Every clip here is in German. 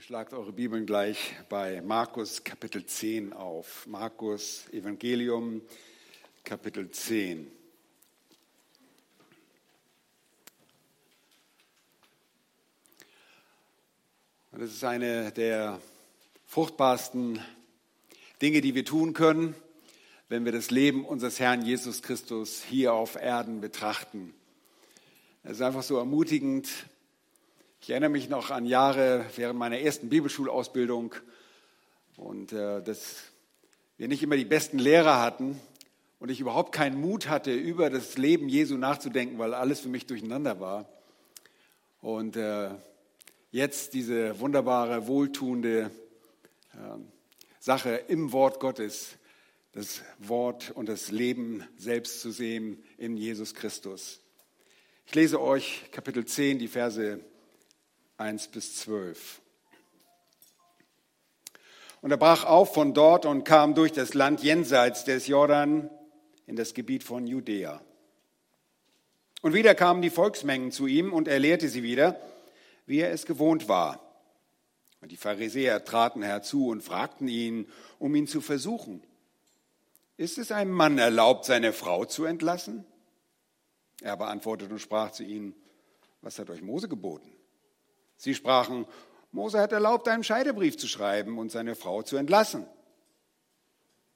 Bitte schlagt eure Bibeln gleich bei Markus Kapitel 10 auf. Markus Evangelium Kapitel 10. Und das ist eine der fruchtbarsten Dinge, die wir tun können, wenn wir das Leben unseres Herrn Jesus Christus hier auf Erden betrachten. Es ist einfach so ermutigend, ich erinnere mich noch an Jahre während meiner ersten Bibelschulausbildung und äh, dass wir nicht immer die besten Lehrer hatten und ich überhaupt keinen Mut hatte, über das Leben Jesu nachzudenken, weil alles für mich durcheinander war. Und äh, jetzt diese wunderbare, wohltuende äh, Sache im Wort Gottes, das Wort und das Leben selbst zu sehen in Jesus Christus. Ich lese euch Kapitel 10, die Verse 1 bis 12. Und er brach auf von dort und kam durch das Land jenseits des Jordan in das Gebiet von Judäa. Und wieder kamen die Volksmengen zu ihm und er lehrte sie wieder, wie er es gewohnt war. Und die Pharisäer traten herzu und fragten ihn, um ihn zu versuchen. Ist es einem Mann erlaubt, seine Frau zu entlassen? Er beantwortete und sprach zu ihnen, was hat euch Mose geboten? Sie sprachen, Mose hat erlaubt, einen Scheidebrief zu schreiben und seine Frau zu entlassen.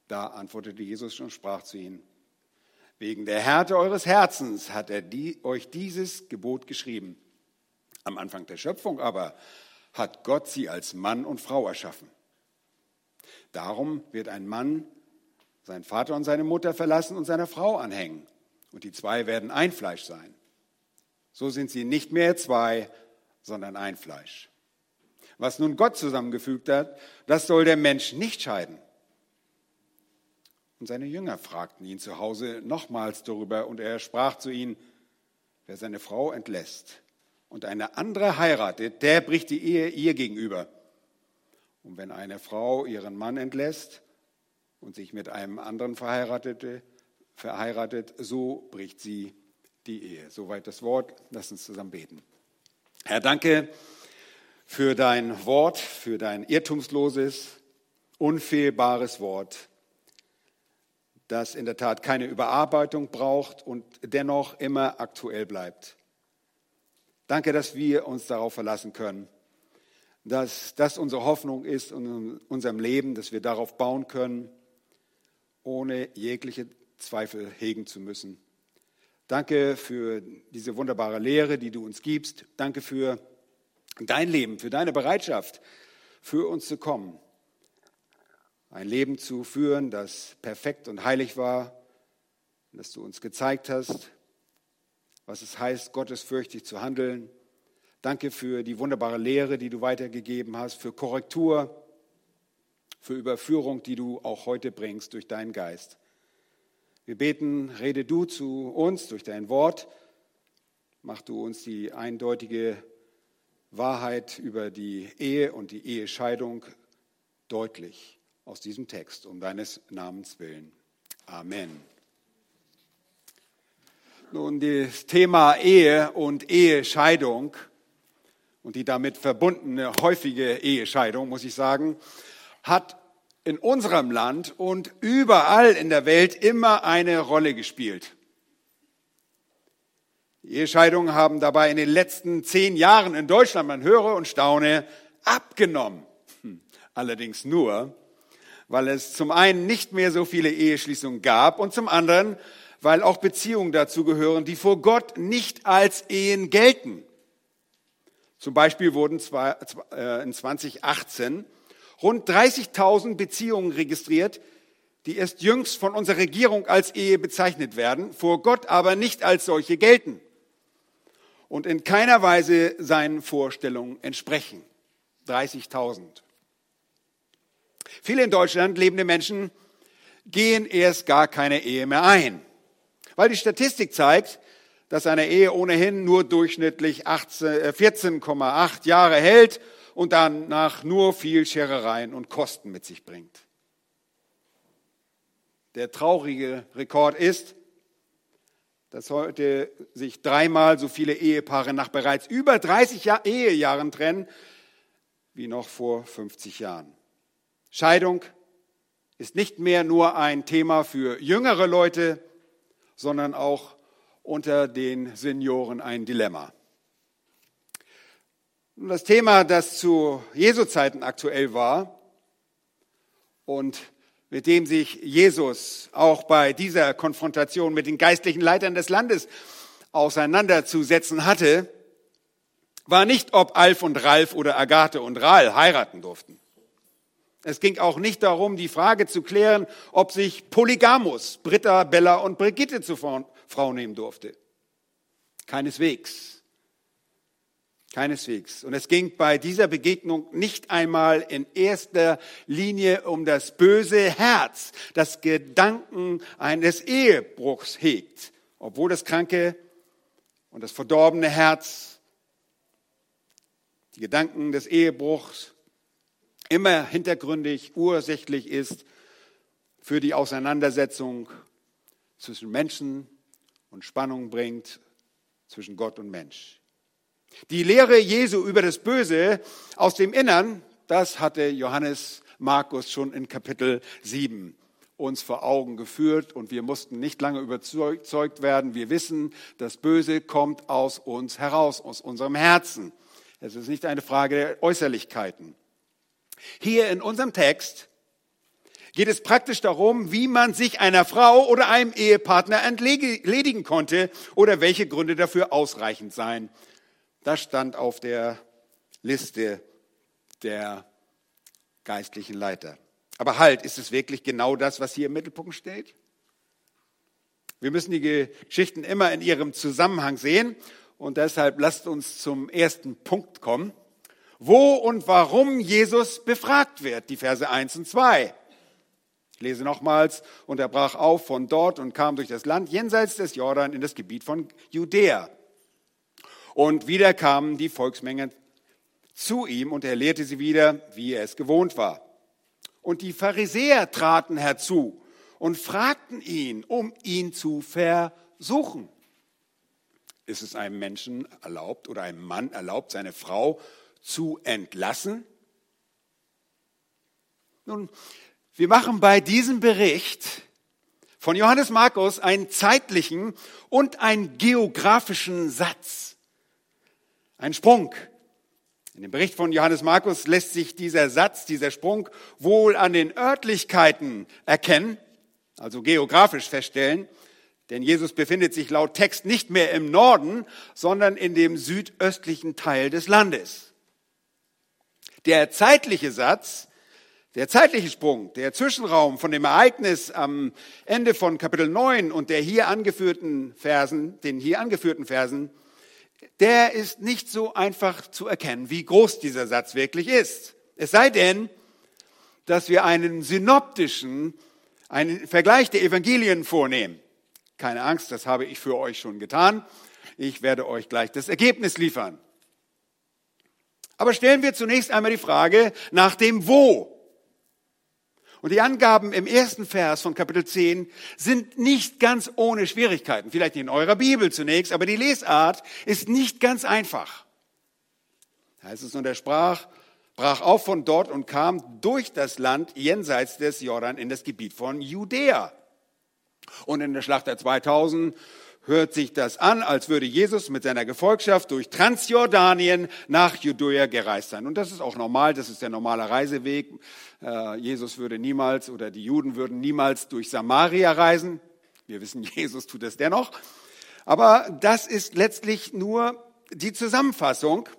Da antwortete Jesus und sprach zu ihnen, wegen der Härte eures Herzens hat er die, euch dieses Gebot geschrieben. Am Anfang der Schöpfung aber hat Gott sie als Mann und Frau erschaffen. Darum wird ein Mann seinen Vater und seine Mutter verlassen und seiner Frau anhängen. Und die zwei werden ein Fleisch sein. So sind sie nicht mehr zwei, sondern ein Fleisch. Was nun Gott zusammengefügt hat, das soll der Mensch nicht scheiden. Und seine Jünger fragten ihn zu Hause nochmals darüber, und er sprach zu ihnen, wer seine Frau entlässt und eine andere heiratet, der bricht die Ehe ihr gegenüber. Und wenn eine Frau ihren Mann entlässt und sich mit einem anderen verheiratete, verheiratet, so bricht sie die Ehe. Soweit das Wort. Lass uns zusammen beten. Herr, danke für dein Wort, für dein irrtumsloses, unfehlbares Wort, das in der Tat keine Überarbeitung braucht und dennoch immer aktuell bleibt. Danke, dass wir uns darauf verlassen können, dass das unsere Hoffnung ist in unserem Leben, dass wir darauf bauen können, ohne jegliche Zweifel hegen zu müssen. Danke für diese wunderbare Lehre, die du uns gibst. Danke für dein Leben, für deine Bereitschaft, für uns zu kommen. Ein Leben zu führen, das perfekt und heilig war, dass du uns gezeigt hast, was es heißt, gottesfürchtig zu handeln. Danke für die wunderbare Lehre, die du weitergegeben hast, für Korrektur, für Überführung, die du auch heute bringst durch deinen Geist. Wir beten, rede du zu uns durch dein Wort. Mach du uns die eindeutige Wahrheit über die Ehe und die Ehescheidung deutlich aus diesem Text, um deines Namens willen. Amen. Nun, das Thema Ehe und Ehescheidung und die damit verbundene häufige Ehescheidung, muss ich sagen, hat in unserem Land und überall in der Welt immer eine Rolle gespielt. Die Ehescheidungen haben dabei in den letzten zehn Jahren in Deutschland, man höre und staune, abgenommen. Hm, allerdings nur, weil es zum einen nicht mehr so viele Eheschließungen gab und zum anderen, weil auch Beziehungen dazu gehören, die vor Gott nicht als Ehen gelten. Zum Beispiel wurden äh, in 2018 rund 30.000 Beziehungen registriert, die erst jüngst von unserer Regierung als Ehe bezeichnet werden, vor Gott aber nicht als solche gelten und in keiner Weise seinen Vorstellungen entsprechen. 30.000. Viele in Deutschland lebende Menschen gehen erst gar keine Ehe mehr ein, weil die Statistik zeigt, dass eine Ehe ohnehin nur durchschnittlich 14,8 äh, Jahre hält und danach nur viel Scherereien und Kosten mit sich bringt. Der traurige Rekord ist, dass heute sich dreimal so viele Ehepaare nach bereits über 30 Jahr Ehejahren trennen, wie noch vor 50 Jahren. Scheidung ist nicht mehr nur ein Thema für jüngere Leute, sondern auch unter den Senioren ein Dilemma. Das Thema, das zu Jesu Zeiten aktuell war und mit dem sich Jesus auch bei dieser Konfrontation mit den geistlichen Leitern des Landes auseinanderzusetzen hatte, war nicht, ob Alf und Ralf oder Agathe und Rahl heiraten durften. Es ging auch nicht darum, die Frage zu klären, ob sich Polygamus, Britta, Bella und Brigitte zur Frau nehmen durfte. Keineswegs. Keineswegs. Und es ging bei dieser Begegnung nicht einmal in erster Linie um das böse Herz, das Gedanken eines Ehebruchs hegt, obwohl das kranke und das verdorbene Herz, die Gedanken des Ehebruchs immer hintergründig, ursächlich ist für die Auseinandersetzung zwischen Menschen und Spannung bringt zwischen Gott und Mensch. Die Lehre Jesu über das Böse aus dem Innern, das hatte Johannes Markus schon in Kapitel 7 uns vor Augen geführt und wir mussten nicht lange überzeugt werden. Wir wissen, das Böse kommt aus uns heraus, aus unserem Herzen. Es ist nicht eine Frage der Äußerlichkeiten. Hier in unserem Text geht es praktisch darum, wie man sich einer Frau oder einem Ehepartner entledigen konnte oder welche Gründe dafür ausreichend seien. Das stand auf der Liste der geistlichen Leiter. Aber halt, ist es wirklich genau das, was hier im Mittelpunkt steht? Wir müssen die Geschichten immer in ihrem Zusammenhang sehen und deshalb lasst uns zum ersten Punkt kommen wo und warum Jesus befragt wird, die Verse 1 und 2. Ich lese nochmals, und er brach auf von dort und kam durch das Land jenseits des Jordan in das Gebiet von Judäa. Und wieder kamen die Volksmengen zu ihm und er lehrte sie wieder, wie er es gewohnt war. Und die Pharisäer traten herzu und fragten ihn, um ihn zu versuchen. Ist es einem Menschen erlaubt oder einem Mann erlaubt, seine Frau zu entlassen? Nun, wir machen bei diesem Bericht von Johannes Markus einen zeitlichen und einen geografischen Satz. Ein Sprung. In dem Bericht von Johannes Markus lässt sich dieser Satz, dieser Sprung wohl an den Örtlichkeiten erkennen, also geografisch feststellen, denn Jesus befindet sich laut Text nicht mehr im Norden, sondern in dem südöstlichen Teil des Landes. Der zeitliche Satz, der zeitliche Sprung, der Zwischenraum von dem Ereignis am Ende von Kapitel 9 und der hier angeführten Versen, den hier angeführten Versen, der ist nicht so einfach zu erkennen, wie groß dieser Satz wirklich ist. Es sei denn, dass wir einen synoptischen, einen Vergleich der Evangelien vornehmen. Keine Angst, das habe ich für euch schon getan. Ich werde euch gleich das Ergebnis liefern. Aber stellen wir zunächst einmal die Frage nach dem Wo. Und die Angaben im ersten Vers von Kapitel 10 sind nicht ganz ohne Schwierigkeiten. Vielleicht in eurer Bibel zunächst, aber die Lesart ist nicht ganz einfach. Da heißt es nun, der sprach, brach auf von dort und kam durch das Land jenseits des Jordan in das Gebiet von Judäa. Und in der Schlacht der 2000 hört sich das an, als würde Jesus mit seiner Gefolgschaft durch Transjordanien nach Judäa gereist sein. Und das ist auch normal, das ist der normale Reiseweg. Äh, Jesus würde niemals oder die Juden würden niemals durch Samaria reisen. Wir wissen, Jesus tut es dennoch. Aber das ist letztlich nur die Zusammenfassung.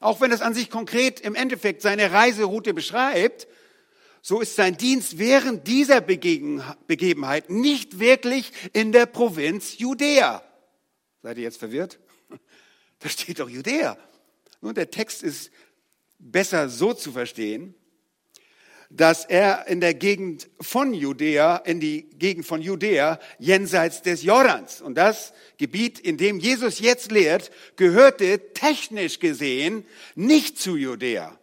Auch wenn es an sich konkret im Endeffekt seine Reiseroute beschreibt, so ist sein Dienst während dieser Begebenheit nicht wirklich in der Provinz Judäa. Seid ihr jetzt verwirrt? Da steht doch Judäa. Nun, der Text ist besser so zu verstehen, dass er in der Gegend von Judäa, in die Gegend von Judäa, jenseits des Jordans. Und das Gebiet, in dem Jesus jetzt lehrt, gehörte technisch gesehen nicht zu Judäa.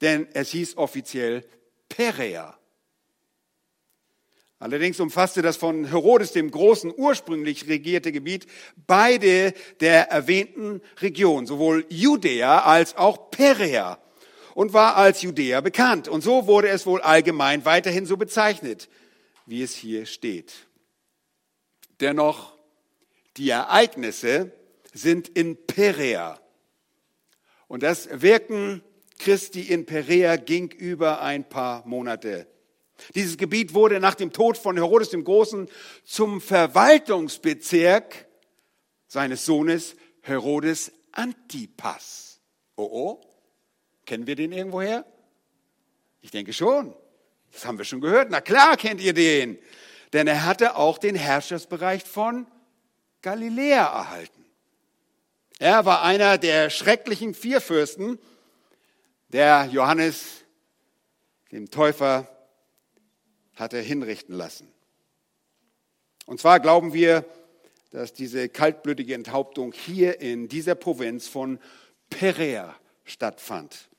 Denn es hieß offiziell Perea. Allerdings umfasste das von Herodes dem Großen ursprünglich regierte Gebiet beide der erwähnten Regionen, sowohl Judäa als auch Perea. und war als Judäer bekannt. Und so wurde es wohl allgemein weiterhin so bezeichnet, wie es hier steht. Dennoch, die Ereignisse sind in Perea. Und das Wirken Christi in Perea ging über ein paar Monate. Dieses Gebiet wurde nach dem Tod von Herodes dem Großen zum Verwaltungsbezirk seines Sohnes Herodes Antipas. Oh oh, kennen wir den irgendwoher? Ich denke schon. Das haben wir schon gehört. Na klar kennt ihr den. Denn er hatte auch den Herrschaftsbereich von Galiläa erhalten. Er war einer der schrecklichen vier Fürsten, der Johannes, dem Täufer, hatte hinrichten lassen. Und zwar glauben wir, dass diese kaltblütige Enthauptung hier in dieser Provinz von Perea stattfand.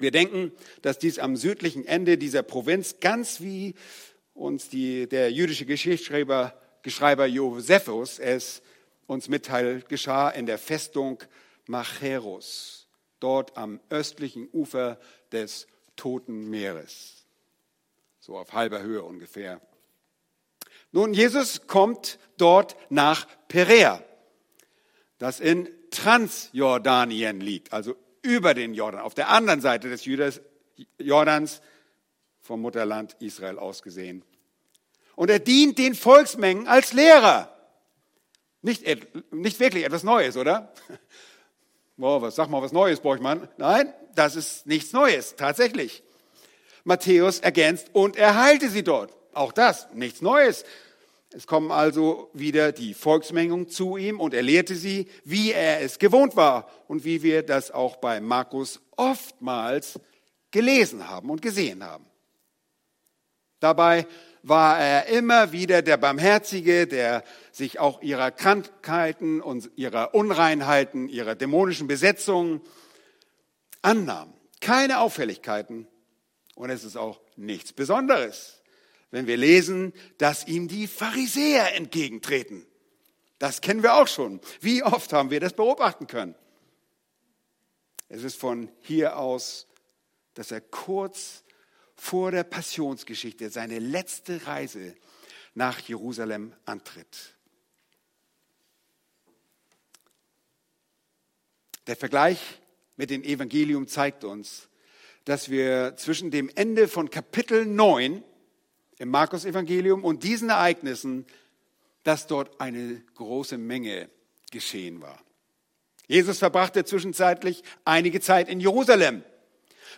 Wir denken, dass dies am südlichen Ende dieser Provinz, ganz wie uns die, der jüdische Geschichtsschreiber Geschreiber Josephus es uns mitteilt, geschah in der Festung Macheros, dort am östlichen Ufer des Toten Meeres, so auf halber Höhe ungefähr. Nun, Jesus kommt dort nach Perea, das in Transjordanien liegt, also über den Jordan, auf der anderen Seite des Jordans, vom Mutterland Israel aus gesehen. Und er dient den Volksmengen als Lehrer. Nicht, nicht wirklich etwas Neues, oder? Boah, was, sag mal was Neues, Borchmann. Nein, das ist nichts Neues, tatsächlich. Matthäus ergänzt, und er heilte sie dort. Auch das, nichts Neues. Es kommen also wieder die Volksmengen zu ihm und er lehrte sie, wie er es gewohnt war und wie wir das auch bei Markus oftmals gelesen haben und gesehen haben. Dabei war er immer wieder der Barmherzige, der sich auch ihrer Krankheiten und ihrer Unreinheiten, ihrer dämonischen Besetzungen annahm. Keine Auffälligkeiten und es ist auch nichts Besonderes, wenn wir lesen, dass ihm die Pharisäer entgegentreten. Das kennen wir auch schon. Wie oft haben wir das beobachten können? Es ist von hier aus, dass er kurz vor der Passionsgeschichte seine letzte Reise nach Jerusalem antritt. Der Vergleich mit dem Evangelium zeigt uns, dass wir zwischen dem Ende von Kapitel 9 im Markus Evangelium und diesen Ereignissen, dass dort eine große Menge geschehen war. Jesus verbrachte zwischenzeitlich einige Zeit in Jerusalem.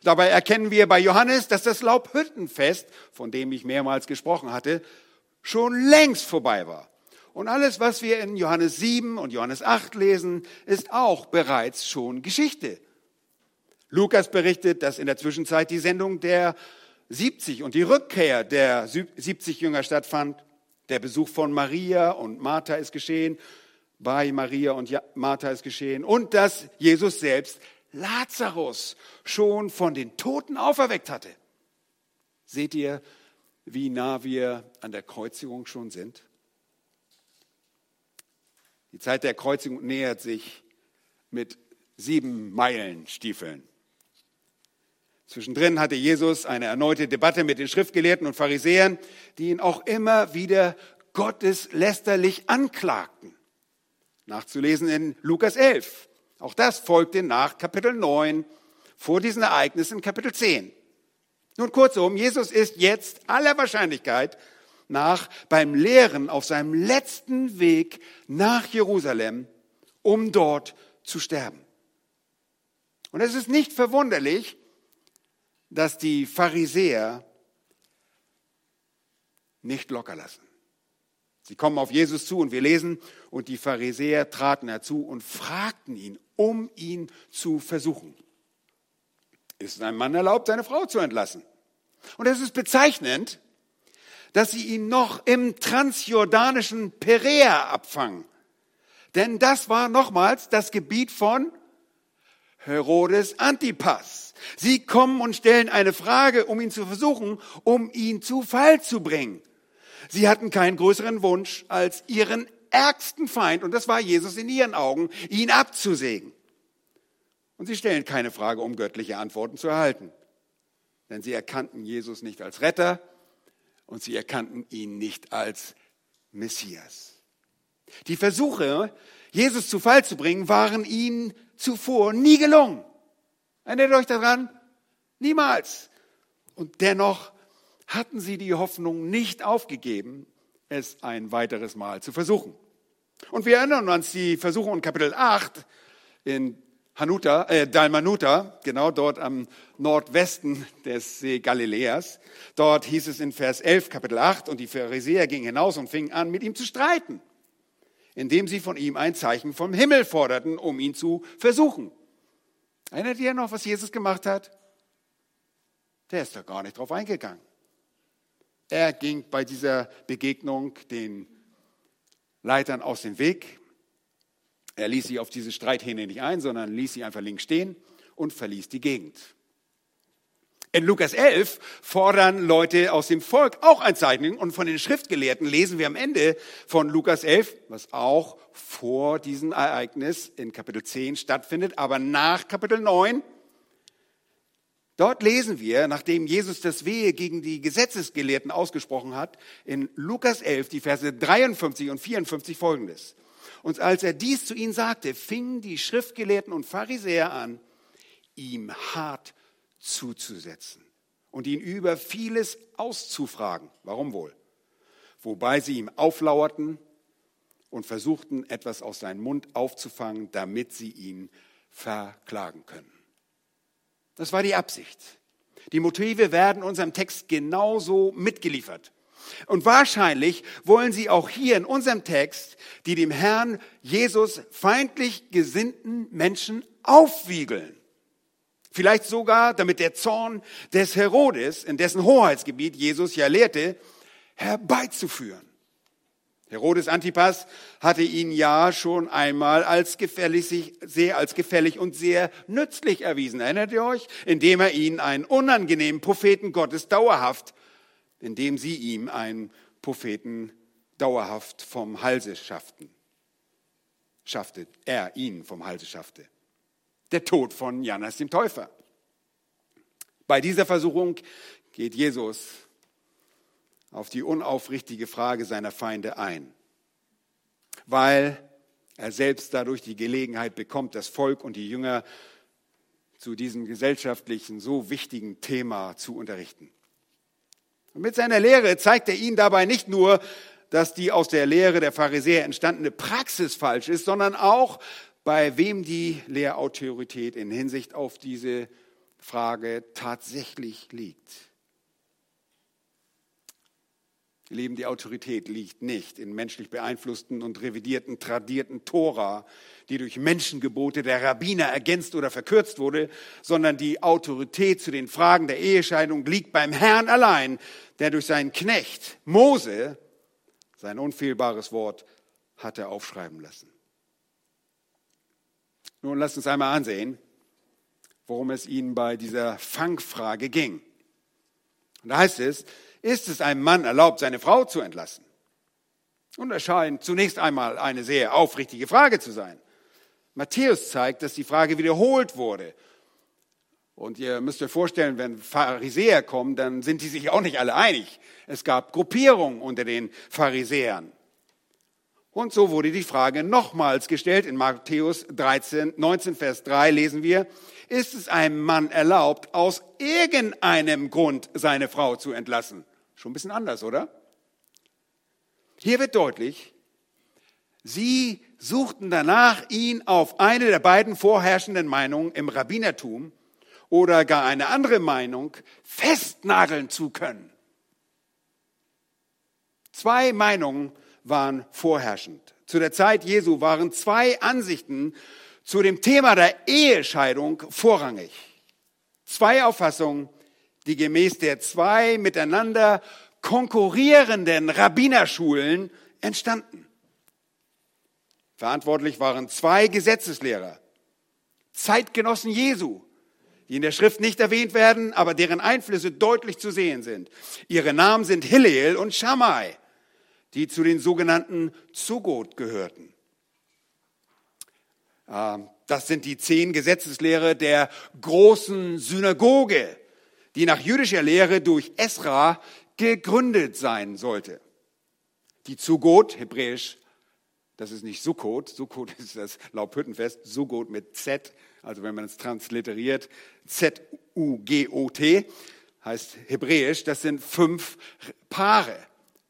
Dabei erkennen wir bei Johannes, dass das Laubhüttenfest, von dem ich mehrmals gesprochen hatte, schon längst vorbei war. Und alles, was wir in Johannes 7 und Johannes 8 lesen, ist auch bereits schon Geschichte. Lukas berichtet, dass in der Zwischenzeit die Sendung der 70 und die Rückkehr der 70 Jünger stattfand. Der Besuch von Maria und Martha ist geschehen, bei Maria und Martha ist geschehen und dass Jesus selbst Lazarus schon von den Toten auferweckt hatte. Seht ihr, wie nah wir an der Kreuzigung schon sind? Die Zeit der Kreuzigung nähert sich mit sieben Meilenstiefeln. Zwischendrin hatte Jesus eine erneute Debatte mit den Schriftgelehrten und Pharisäern, die ihn auch immer wieder gotteslästerlich anklagten. Nachzulesen in Lukas 11. Auch das folgte nach Kapitel 9 vor diesen Ereignissen Kapitel 10. Nun kurzum, Jesus ist jetzt aller Wahrscheinlichkeit nach beim Lehren auf seinem letzten Weg nach Jerusalem, um dort zu sterben. Und es ist nicht verwunderlich, dass die Pharisäer nicht locker lassen. Sie kommen auf Jesus zu und wir lesen, und die Pharisäer traten herzu und fragten ihn, um ihn zu versuchen. Ist es einem Mann erlaubt, seine Frau zu entlassen? Und es ist bezeichnend, dass sie ihn noch im transjordanischen Perea abfangen. Denn das war nochmals das Gebiet von Herodes Antipas. Sie kommen und stellen eine Frage, um ihn zu versuchen, um ihn zu Fall zu bringen. Sie hatten keinen größeren Wunsch, als ihren ärgsten Feind, und das war Jesus in ihren Augen, ihn abzusägen. Und sie stellen keine Frage, um göttliche Antworten zu erhalten. Denn sie erkannten Jesus nicht als Retter und sie erkannten ihn nicht als Messias. Die Versuche, Jesus zu Fall zu bringen, waren ihnen zuvor nie gelungen. Erinnert euch daran? Niemals. Und dennoch hatten sie die Hoffnung nicht aufgegeben, es ein weiteres Mal zu versuchen. Und wir erinnern uns die Versuche in Kapitel 8 in Hanuta, äh, Dalmanuta, genau dort am Nordwesten des See Galiläas. Dort hieß es in Vers 11, Kapitel 8, und die Pharisäer gingen hinaus und fingen an, mit ihm zu streiten, indem sie von ihm ein Zeichen vom Himmel forderten, um ihn zu versuchen. Erinnert ihr noch, was Jesus gemacht hat? Der ist da gar nicht drauf eingegangen. Er ging bei dieser Begegnung den Leitern aus dem Weg. Er ließ sie auf diese Streithähne nicht ein, sondern ließ sie einfach links stehen und verließ die Gegend. In Lukas 11 fordern Leute aus dem Volk auch ein Zeichen und von den Schriftgelehrten lesen wir am Ende von Lukas 11, was auch vor diesem Ereignis in Kapitel 10 stattfindet, aber nach Kapitel 9 Dort lesen wir, nachdem Jesus das Wehe gegen die Gesetzesgelehrten ausgesprochen hat, in Lukas 11, die Verse 53 und 54 folgendes. Und als er dies zu ihnen sagte, fingen die Schriftgelehrten und Pharisäer an, ihm hart zuzusetzen und ihn über vieles auszufragen. Warum wohl? Wobei sie ihm auflauerten und versuchten, etwas aus seinem Mund aufzufangen, damit sie ihn verklagen können. Das war die Absicht. Die Motive werden unserem Text genauso mitgeliefert. Und wahrscheinlich wollen sie auch hier in unserem Text die dem Herrn Jesus feindlich gesinnten Menschen aufwiegeln. Vielleicht sogar, damit der Zorn des Herodes, in dessen Hoheitsgebiet Jesus ja lehrte, herbeizuführen. Herodes Antipas hatte ihn ja schon einmal als gefährlich, sehr als gefällig und sehr nützlich erwiesen. Erinnert ihr euch? Indem er ihn einen unangenehmen Propheten Gottes dauerhaft, indem sie ihm einen Propheten dauerhaft vom Halse schafften. Schaffte, er ihn vom Halse schaffte. Der Tod von Jannas dem Täufer. Bei dieser Versuchung geht Jesus auf die unaufrichtige Frage seiner Feinde ein, weil er selbst dadurch die Gelegenheit bekommt, das Volk und die Jünger zu diesem gesellschaftlichen, so wichtigen Thema zu unterrichten. Und mit seiner Lehre zeigt er ihnen dabei nicht nur, dass die aus der Lehre der Pharisäer entstandene Praxis falsch ist, sondern auch, bei wem die Lehrautorität in Hinsicht auf diese Frage tatsächlich liegt. Leben, die Autorität liegt nicht in menschlich beeinflussten und revidierten, tradierten Tora, die durch Menschengebote der Rabbiner ergänzt oder verkürzt wurde, sondern die Autorität zu den Fragen der Ehescheidung liegt beim Herrn allein, der durch seinen Knecht Mose sein unfehlbares Wort hatte aufschreiben lassen. Nun lasst uns einmal ansehen, worum es ihnen bei dieser Fangfrage ging. Und da heißt es, ist es einem Mann erlaubt, seine Frau zu entlassen? Und das scheint zunächst einmal eine sehr aufrichtige Frage zu sein. Matthäus zeigt, dass die Frage wiederholt wurde. Und ihr müsst euch vorstellen, wenn Pharisäer kommen, dann sind die sich auch nicht alle einig. Es gab Gruppierungen unter den Pharisäern. Und so wurde die Frage nochmals gestellt. In Matthäus 13, 19, Vers 3 lesen wir, ist es einem Mann erlaubt, aus irgendeinem Grund seine Frau zu entlassen? Schon ein bisschen anders, oder? Hier wird deutlich, sie suchten danach, ihn auf eine der beiden vorherrschenden Meinungen im Rabbinertum oder gar eine andere Meinung festnageln zu können. Zwei Meinungen waren vorherrschend. Zu der Zeit Jesu waren zwei Ansichten zu dem Thema der Ehescheidung vorrangig. Zwei Auffassungen, die gemäß der zwei miteinander konkurrierenden Rabbinerschulen entstanden. Verantwortlich waren zwei Gesetzeslehrer, Zeitgenossen Jesu, die in der Schrift nicht erwähnt werden, aber deren Einflüsse deutlich zu sehen sind. Ihre Namen sind Hillel und Shammai, die zu den sogenannten Zugot gehörten. Ähm, das sind die zehn Gesetzeslehre der großen Synagoge, die nach jüdischer Lehre durch Esra gegründet sein sollte. Die Zugot, hebräisch, das ist nicht Sukkot, Sukkot ist das Laubhüttenfest, Sukkot mit Z, also wenn man es transliteriert, Z-U-G-O-T, heißt hebräisch, das sind fünf Paare.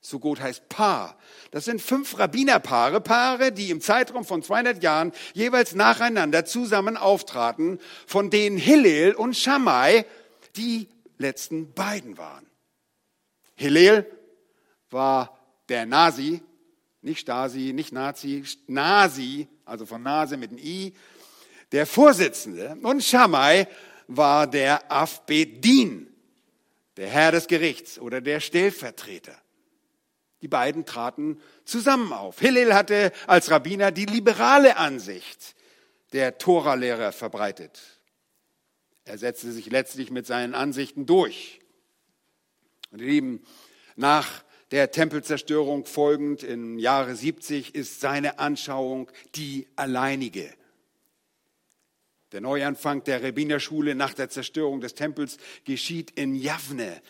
Sukkot heißt Paar. Das sind fünf Rabbinerpaare, Paare, die im Zeitraum von 200 Jahren jeweils nacheinander zusammen auftraten, von denen Hillel und Shammai die letzten beiden waren. Hillel war der Nasi, nicht Stasi, nicht Nazi, Nasi, also von Nase mit einem I, der Vorsitzende. Und Shammai war der Afbedin, der Herr des Gerichts oder der Stellvertreter. Die beiden traten zusammen auf. Hillel hatte als Rabbiner die liberale Ansicht der Toralehrer verbreitet. Er setzte sich letztlich mit seinen Ansichten durch. Und ihr Lieben, nach der Tempelzerstörung folgend im Jahre 70 ist seine Anschauung die alleinige. Der Neuanfang der Rabbinerschule nach der Zerstörung des Tempels geschieht in Javne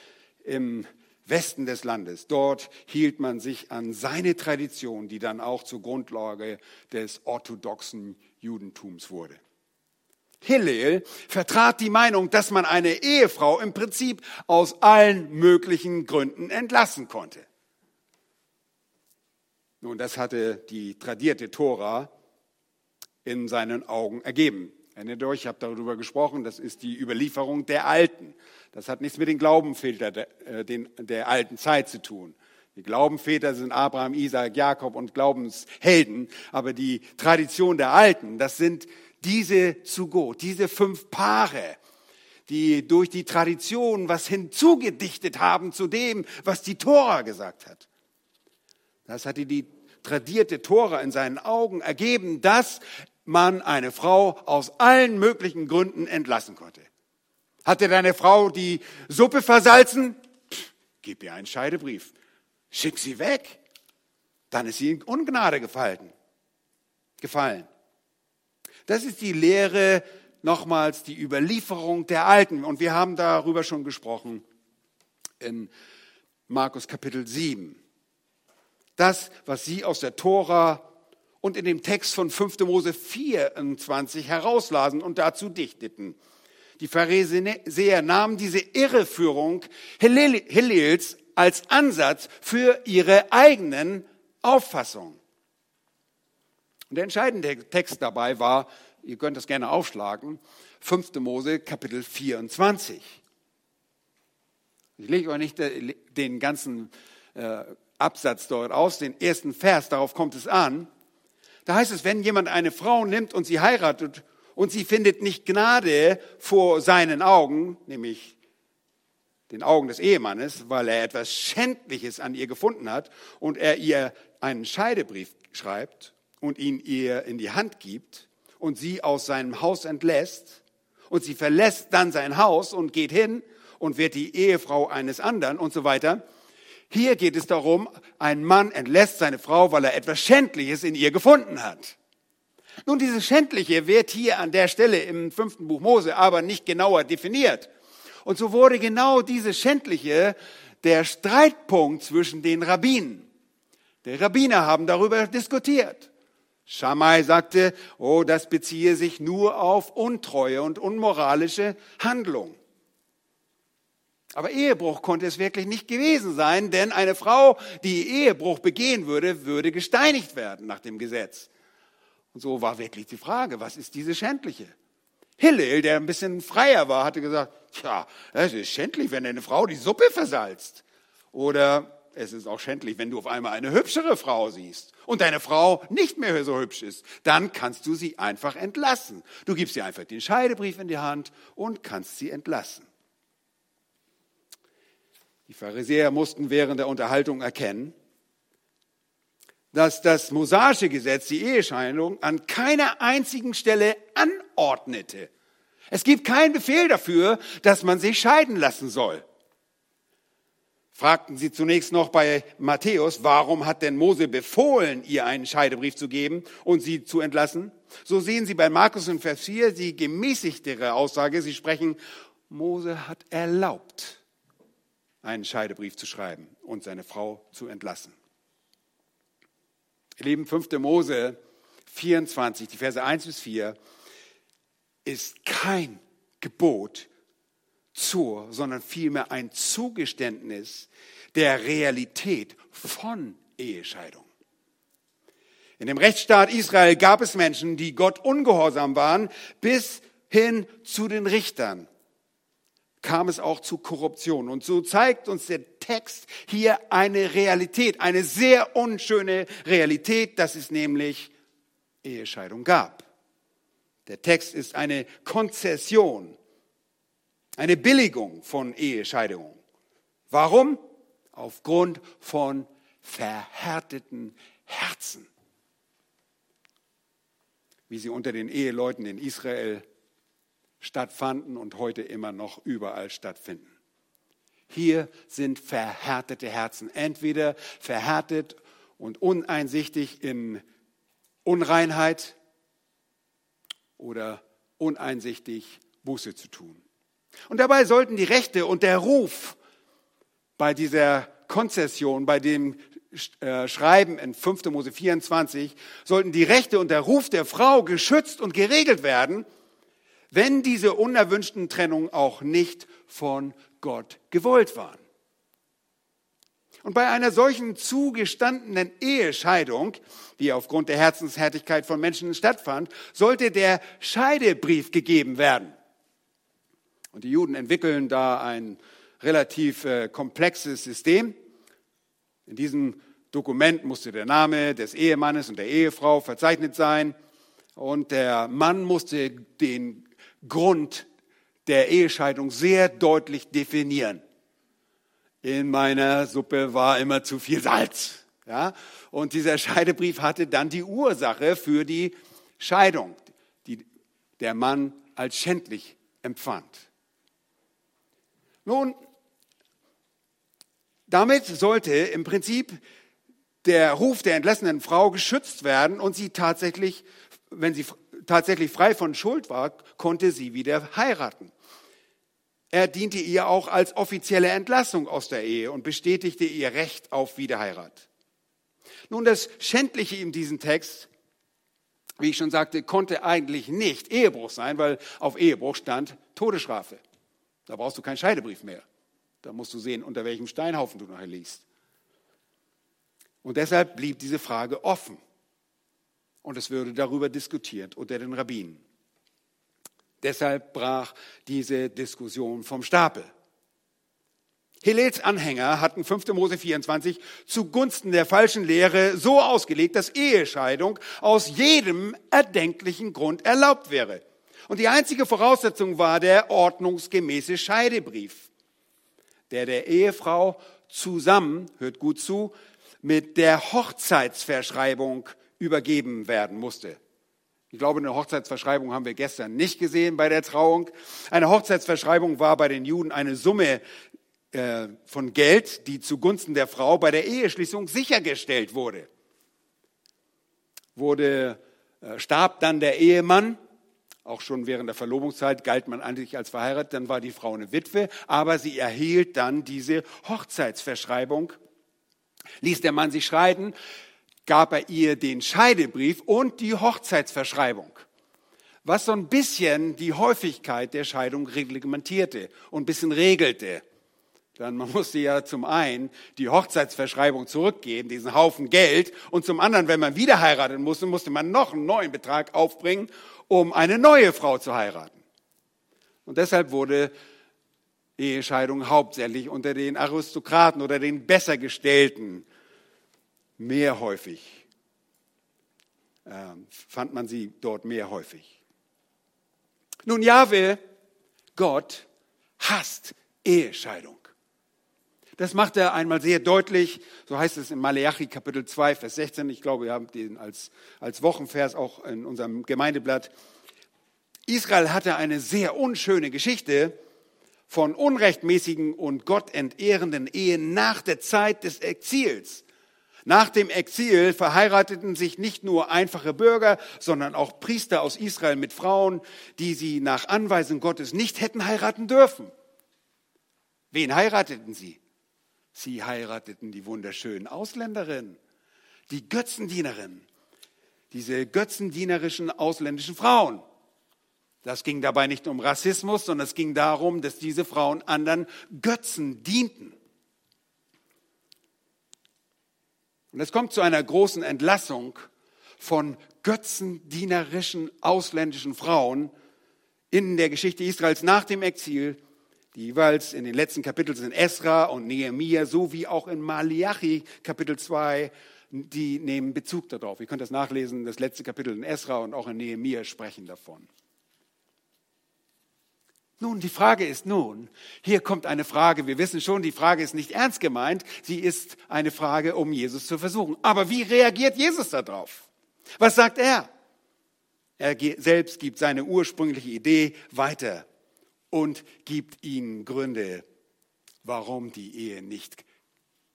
im Westen des Landes. Dort hielt man sich an seine Tradition, die dann auch zur Grundlage des orthodoxen Judentums wurde. Hillel vertrat die Meinung, dass man eine Ehefrau im Prinzip aus allen möglichen Gründen entlassen konnte. Nun, das hatte die tradierte Tora in seinen Augen ergeben. Erinnert euch, ich habe darüber gesprochen, das ist die Überlieferung der Alten. Das hat nichts mit den Glaubenvätern der, äh, der alten Zeit zu tun. Die Glaubenväter sind Abraham, Isaac, Jakob und Glaubenshelden, aber die Tradition der Alten, das sind diese Zugo, diese fünf Paare, die durch die Tradition was hinzugedichtet haben zu dem, was die Tora gesagt hat. Das hatte die tradierte Tora in seinen Augen ergeben, dass man eine Frau aus allen möglichen Gründen entlassen konnte. Hat dir deine Frau die Suppe versalzen? Pff, gib ihr einen Scheidebrief. Schick sie weg. Dann ist sie in Ungnade gefallen. gefallen. Das ist die Lehre, nochmals die Überlieferung der Alten. Und wir haben darüber schon gesprochen in Markus Kapitel 7. Das, was sie aus der Tora und in dem Text von 5. Mose 24 herauslasen und dazu dichteten. Die Pharisäer nahmen diese Irreführung Hillels als Ansatz für ihre eigenen Auffassungen. Und der entscheidende Text dabei war, ihr könnt das gerne aufschlagen, 5. Mose Kapitel 24. Ich lege euch nicht den ganzen äh, Absatz dort aus, den ersten Vers, darauf kommt es an. Da heißt es, wenn jemand eine Frau nimmt und sie heiratet und sie findet nicht Gnade vor seinen Augen, nämlich den Augen des Ehemannes, weil er etwas Schändliches an ihr gefunden hat und er ihr einen Scheidebrief schreibt und ihn ihr in die Hand gibt und sie aus seinem Haus entlässt und sie verlässt dann sein Haus und geht hin und wird die Ehefrau eines anderen und so weiter, hier geht es darum, ein Mann entlässt seine Frau, weil er etwas Schändliches in ihr gefunden hat. Nun, dieses Schändliche wird hier an der Stelle im fünften Buch Mose aber nicht genauer definiert. Und so wurde genau dieses Schändliche der Streitpunkt zwischen den Rabbinen. Die Rabbiner haben darüber diskutiert. Shammai sagte, oh, das beziehe sich nur auf Untreue und unmoralische Handlung. Aber Ehebruch konnte es wirklich nicht gewesen sein, denn eine Frau, die Ehebruch begehen würde, würde gesteinigt werden nach dem Gesetz. Und so war wirklich die Frage, was ist diese schändliche? Hillel, der ein bisschen freier war, hatte gesagt, tja, es ist schändlich, wenn eine Frau die Suppe versalzt. Oder es ist auch schändlich, wenn du auf einmal eine hübschere Frau siehst und deine Frau nicht mehr so hübsch ist, dann kannst du sie einfach entlassen. Du gibst ihr einfach den Scheidebrief in die Hand und kannst sie entlassen. Die Pharisäer mussten während der Unterhaltung erkennen, dass das mosaische Gesetz die Ehescheidung an keiner einzigen Stelle anordnete. Es gibt keinen Befehl dafür, dass man sich scheiden lassen soll. fragten sie zunächst noch bei Matthäus, warum hat denn Mose befohlen, ihr einen Scheidebrief zu geben und sie zu entlassen? So sehen sie bei Markus in Vers 4 die gemäßigtere Aussage. Sie sprechen, Mose hat erlaubt, einen Scheidebrief zu schreiben und seine Frau zu entlassen. Ihr Lieben, 5. Mose 24, die Verse 1 bis 4, ist kein Gebot zur, sondern vielmehr ein Zugeständnis der Realität von Ehescheidung. In dem Rechtsstaat Israel gab es Menschen, die Gott ungehorsam waren, bis hin zu den Richtern kam es auch zu Korruption. Und so zeigt uns der Text hier eine Realität, eine sehr unschöne Realität, dass es nämlich Ehescheidung gab. Der Text ist eine Konzession, eine Billigung von Ehescheidung. Warum? Aufgrund von verhärteten Herzen, wie sie unter den Eheleuten in Israel stattfanden und heute immer noch überall stattfinden. Hier sind verhärtete Herzen, entweder verhärtet und uneinsichtig in Unreinheit oder uneinsichtig Buße zu tun. Und dabei sollten die Rechte und der Ruf bei dieser Konzession, bei dem äh, Schreiben in 5. Mose 24, sollten die Rechte und der Ruf der Frau geschützt und geregelt werden, wenn diese unerwünschten Trennungen auch nicht von Gott gewollt waren. Und bei einer solchen zugestandenen Ehescheidung, die aufgrund der Herzenshärtigkeit von Menschen stattfand, sollte der Scheidebrief gegeben werden. Und die Juden entwickeln da ein relativ äh, komplexes System. In diesem Dokument musste der Name des Ehemannes und der Ehefrau verzeichnet sein. Und der Mann musste den Grund der Ehescheidung sehr deutlich definieren in meiner Suppe war immer zu viel Salz. Ja? Und dieser Scheidebrief hatte dann die Ursache für die Scheidung, die der Mann als schändlich empfand. Nun, damit sollte im Prinzip der Ruf der entlassenen Frau geschützt werden und sie tatsächlich, wenn sie tatsächlich frei von Schuld war, konnte sie wieder heiraten. Er diente ihr auch als offizielle Entlassung aus der Ehe und bestätigte ihr Recht auf Wiederheirat. Nun, das Schändliche in diesem Text, wie ich schon sagte, konnte eigentlich nicht Ehebruch sein, weil auf Ehebruch stand Todesstrafe. Da brauchst du keinen Scheidebrief mehr. Da musst du sehen, unter welchem Steinhaufen du nachher liegst. Und deshalb blieb diese Frage offen. Und es würde darüber diskutiert unter den Rabbinen. Deshalb brach diese Diskussion vom Stapel. Hillels Anhänger hatten 5. Mose 24 zugunsten der falschen Lehre so ausgelegt, dass Ehescheidung aus jedem erdenklichen Grund erlaubt wäre. Und die einzige Voraussetzung war der ordnungsgemäße Scheidebrief, der der Ehefrau zusammen, hört gut zu, mit der Hochzeitsverschreibung übergeben werden musste. Ich glaube, eine Hochzeitsverschreibung haben wir gestern nicht gesehen bei der Trauung. Eine Hochzeitsverschreibung war bei den Juden eine Summe äh, von Geld, die zugunsten der Frau bei der Eheschließung sichergestellt wurde. Wurde, äh, starb dann der Ehemann, auch schon während der Verlobungszeit galt man eigentlich als verheiratet, dann war die Frau eine Witwe, aber sie erhielt dann diese Hochzeitsverschreibung, ließ der Mann sich scheiden, gab er ihr den Scheidebrief und die Hochzeitsverschreibung, was so ein bisschen die Häufigkeit der Scheidung reglementierte und ein bisschen regelte. Dann man musste ja zum einen die Hochzeitsverschreibung zurückgeben, diesen Haufen Geld, und zum anderen, wenn man wieder heiraten musste, musste man noch einen neuen Betrag aufbringen, um eine neue Frau zu heiraten. Und deshalb wurde Ehescheidung hauptsächlich unter den Aristokraten oder den Bessergestellten mehr häufig, äh, fand man sie dort mehr häufig. Nun, Jahwe, Gott, hasst Ehescheidung. Das macht er einmal sehr deutlich, so heißt es in Maleachi Kapitel 2, Vers 16. Ich glaube, wir haben den als, als Wochenvers auch in unserem Gemeindeblatt. Israel hatte eine sehr unschöne Geschichte von unrechtmäßigen und gottentehrenden Ehen nach der Zeit des Exils. Nach dem Exil verheirateten sich nicht nur einfache Bürger, sondern auch Priester aus Israel mit Frauen, die sie nach Anweisung Gottes nicht hätten heiraten dürfen. Wen heirateten sie? Sie heirateten die wunderschönen Ausländerinnen, die Götzendienerin, diese götzendienerischen ausländischen Frauen. Das ging dabei nicht um Rassismus, sondern es ging darum, dass diese Frauen anderen Götzen dienten. Und es kommt zu einer großen Entlassung von götzendienerischen ausländischen Frauen in der Geschichte Israels nach dem Exil, die jeweils in den letzten Kapiteln sind Esra und Nehemiah, sowie auch in Malachi Kapitel 2, die nehmen Bezug darauf. Ihr könnt das nachlesen, das letzte Kapitel in Esra und auch in Nehemiah sprechen davon. Nun, die Frage ist nun, hier kommt eine Frage, wir wissen schon, die Frage ist nicht ernst gemeint, sie ist eine Frage, um Jesus zu versuchen. Aber wie reagiert Jesus darauf? Was sagt er? Er selbst gibt seine ursprüngliche Idee weiter und gibt ihnen Gründe, warum die Ehe nicht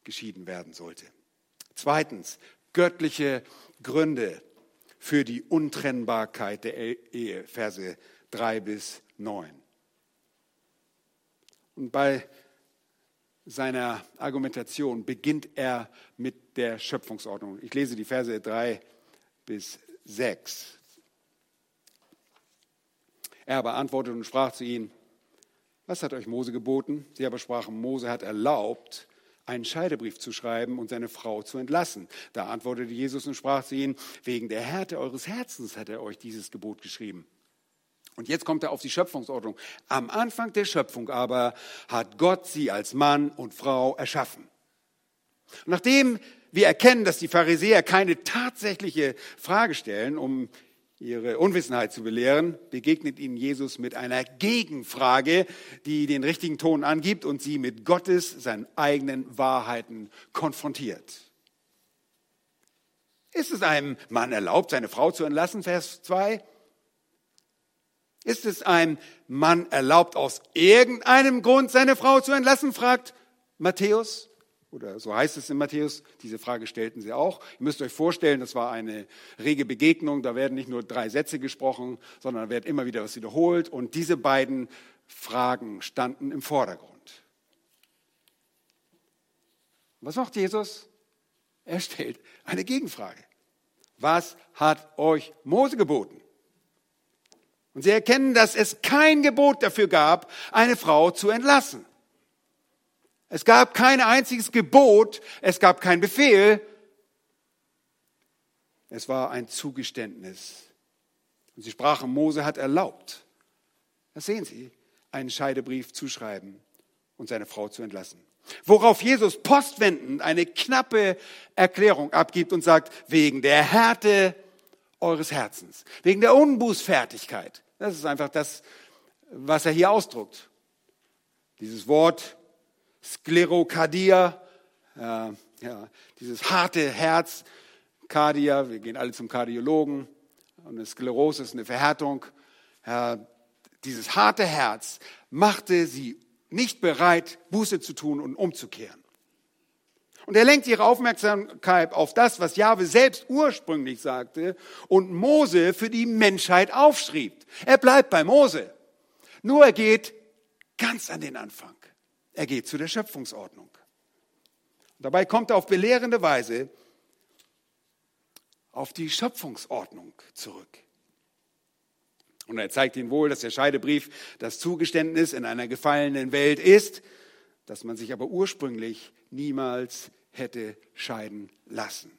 geschieden werden sollte. Zweitens, göttliche Gründe für die Untrennbarkeit der Ehe, Verse 3 bis 9. Und bei seiner Argumentation beginnt er mit der Schöpfungsordnung. Ich lese die Verse 3 bis 6. Er aber antwortete und sprach zu ihnen, was hat euch Mose geboten? Sie aber sprachen, Mose hat erlaubt, einen Scheidebrief zu schreiben und seine Frau zu entlassen. Da antwortete Jesus und sprach zu ihnen, wegen der Härte eures Herzens hat er euch dieses Gebot geschrieben. Und jetzt kommt er auf die Schöpfungsordnung. Am Anfang der Schöpfung aber hat Gott sie als Mann und Frau erschaffen. Nachdem wir erkennen, dass die Pharisäer keine tatsächliche Frage stellen, um ihre Unwissenheit zu belehren, begegnet ihnen Jesus mit einer Gegenfrage, die den richtigen Ton angibt und sie mit Gottes, seinen eigenen Wahrheiten konfrontiert. Ist es einem Mann erlaubt, seine Frau zu entlassen? Vers 2. Ist es einem Mann erlaubt, aus irgendeinem Grund seine Frau zu entlassen? fragt Matthäus. Oder so heißt es in Matthäus. Diese Frage stellten sie auch. Ihr müsst euch vorstellen, das war eine rege Begegnung. Da werden nicht nur drei Sätze gesprochen, sondern da wird immer wieder was wiederholt. Und diese beiden Fragen standen im Vordergrund. Was macht Jesus? Er stellt eine Gegenfrage. Was hat euch Mose geboten? Und sie erkennen, dass es kein Gebot dafür gab, eine Frau zu entlassen. Es gab kein einziges Gebot, es gab keinen Befehl. Es war ein Zugeständnis. Und sie sprachen, Mose hat erlaubt, das sehen Sie, einen Scheidebrief zu schreiben und seine Frau zu entlassen. Worauf Jesus postwendend eine knappe Erklärung abgibt und sagt, wegen der Härte eures Herzens, wegen der Unbußfertigkeit. Das ist einfach das, was er hier ausdruckt. Dieses Wort Sklerokardia, äh, ja, dieses harte Herz, Kardia, wir gehen alle zum Kardiologen, und eine Sklerose ist eine Verhärtung. Äh, dieses harte Herz machte sie nicht bereit, Buße zu tun und umzukehren. Und er lenkt ihre Aufmerksamkeit auf das, was Jahwe selbst ursprünglich sagte und Mose für die Menschheit aufschrieb. Er bleibt bei Mose. Nur er geht ganz an den Anfang. Er geht zu der Schöpfungsordnung. Dabei kommt er auf belehrende Weise auf die Schöpfungsordnung zurück. Und er zeigt ihnen wohl, dass der Scheidebrief das Zugeständnis in einer gefallenen Welt ist, dass man sich aber ursprünglich niemals hätte scheiden lassen.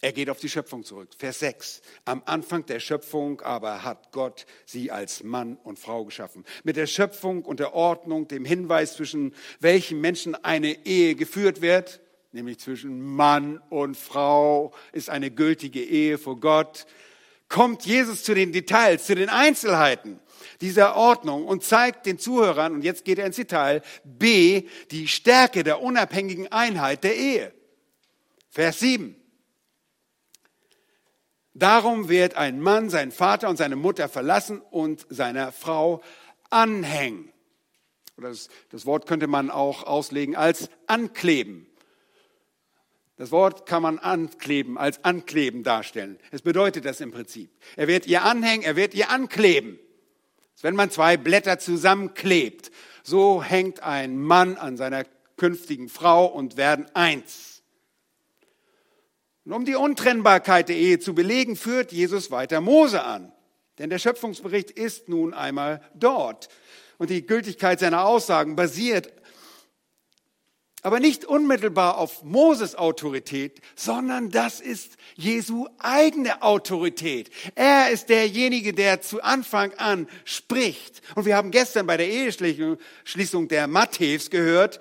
Er geht auf die Schöpfung zurück. Vers 6. Am Anfang der Schöpfung aber hat Gott sie als Mann und Frau geschaffen. Mit der Schöpfung und der Ordnung, dem Hinweis, zwischen welchen Menschen eine Ehe geführt wird, nämlich zwischen Mann und Frau, ist eine gültige Ehe vor Gott, kommt Jesus zu den Details, zu den Einzelheiten dieser Ordnung und zeigt den Zuhörern, und jetzt geht er ins Detail, B, die Stärke der unabhängigen Einheit der Ehe. Vers 7. Darum wird ein Mann seinen Vater und seine Mutter verlassen und seiner Frau anhängen. Das, das Wort könnte man auch auslegen als ankleben. Das Wort kann man ankleben, als ankleben darstellen. Es bedeutet das im Prinzip. Er wird ihr anhängen, er wird ihr ankleben. Wenn man zwei Blätter zusammenklebt, so hängt ein Mann an seiner künftigen Frau und werden eins. Und um die Untrennbarkeit der Ehe zu belegen, führt Jesus weiter Mose an. Denn der Schöpfungsbericht ist nun einmal dort. Und die Gültigkeit seiner Aussagen basiert aber nicht unmittelbar auf Moses Autorität, sondern das ist Jesu eigene Autorität. Er ist derjenige, der zu Anfang an spricht. Und wir haben gestern bei der Eheschließung der Matthäus gehört,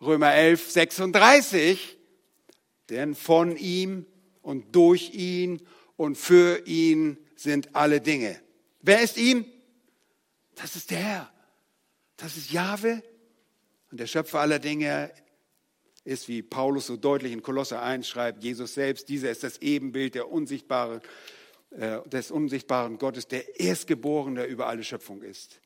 Römer 11, 36, denn von ihm und durch ihn und für ihn sind alle Dinge. Wer ist ihm? Das ist der Herr. Das ist Jahwe. Und der Schöpfer aller Dinge ist, wie Paulus so deutlich in Kolosser 1 schreibt, Jesus selbst, dieser ist das Ebenbild der unsichtbaren, äh, des unsichtbaren Gottes, der Erstgeborene, über alle Schöpfung ist.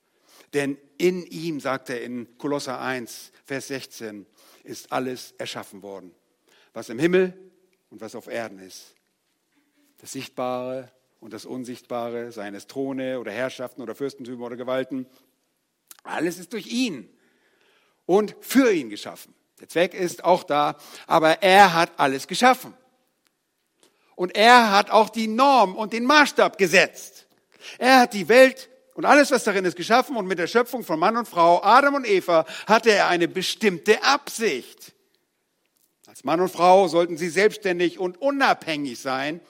Denn in ihm, sagt er in Kolosser 1, Vers 16, ist alles erschaffen worden, was im Himmel und was auf Erden ist. Das Sichtbare und das Unsichtbare, seien es Throne oder Herrschaften oder Fürstentümer oder Gewalten, alles ist durch ihn und für ihn geschaffen. Der Zweck ist auch da, aber er hat alles geschaffen. Und er hat auch die Norm und den Maßstab gesetzt. Er hat die Welt und alles, was darin ist, geschaffen und mit der Schöpfung von Mann und Frau, Adam und Eva, hatte er eine bestimmte Absicht. Als Mann und Frau sollten sie selbstständig und unabhängig sein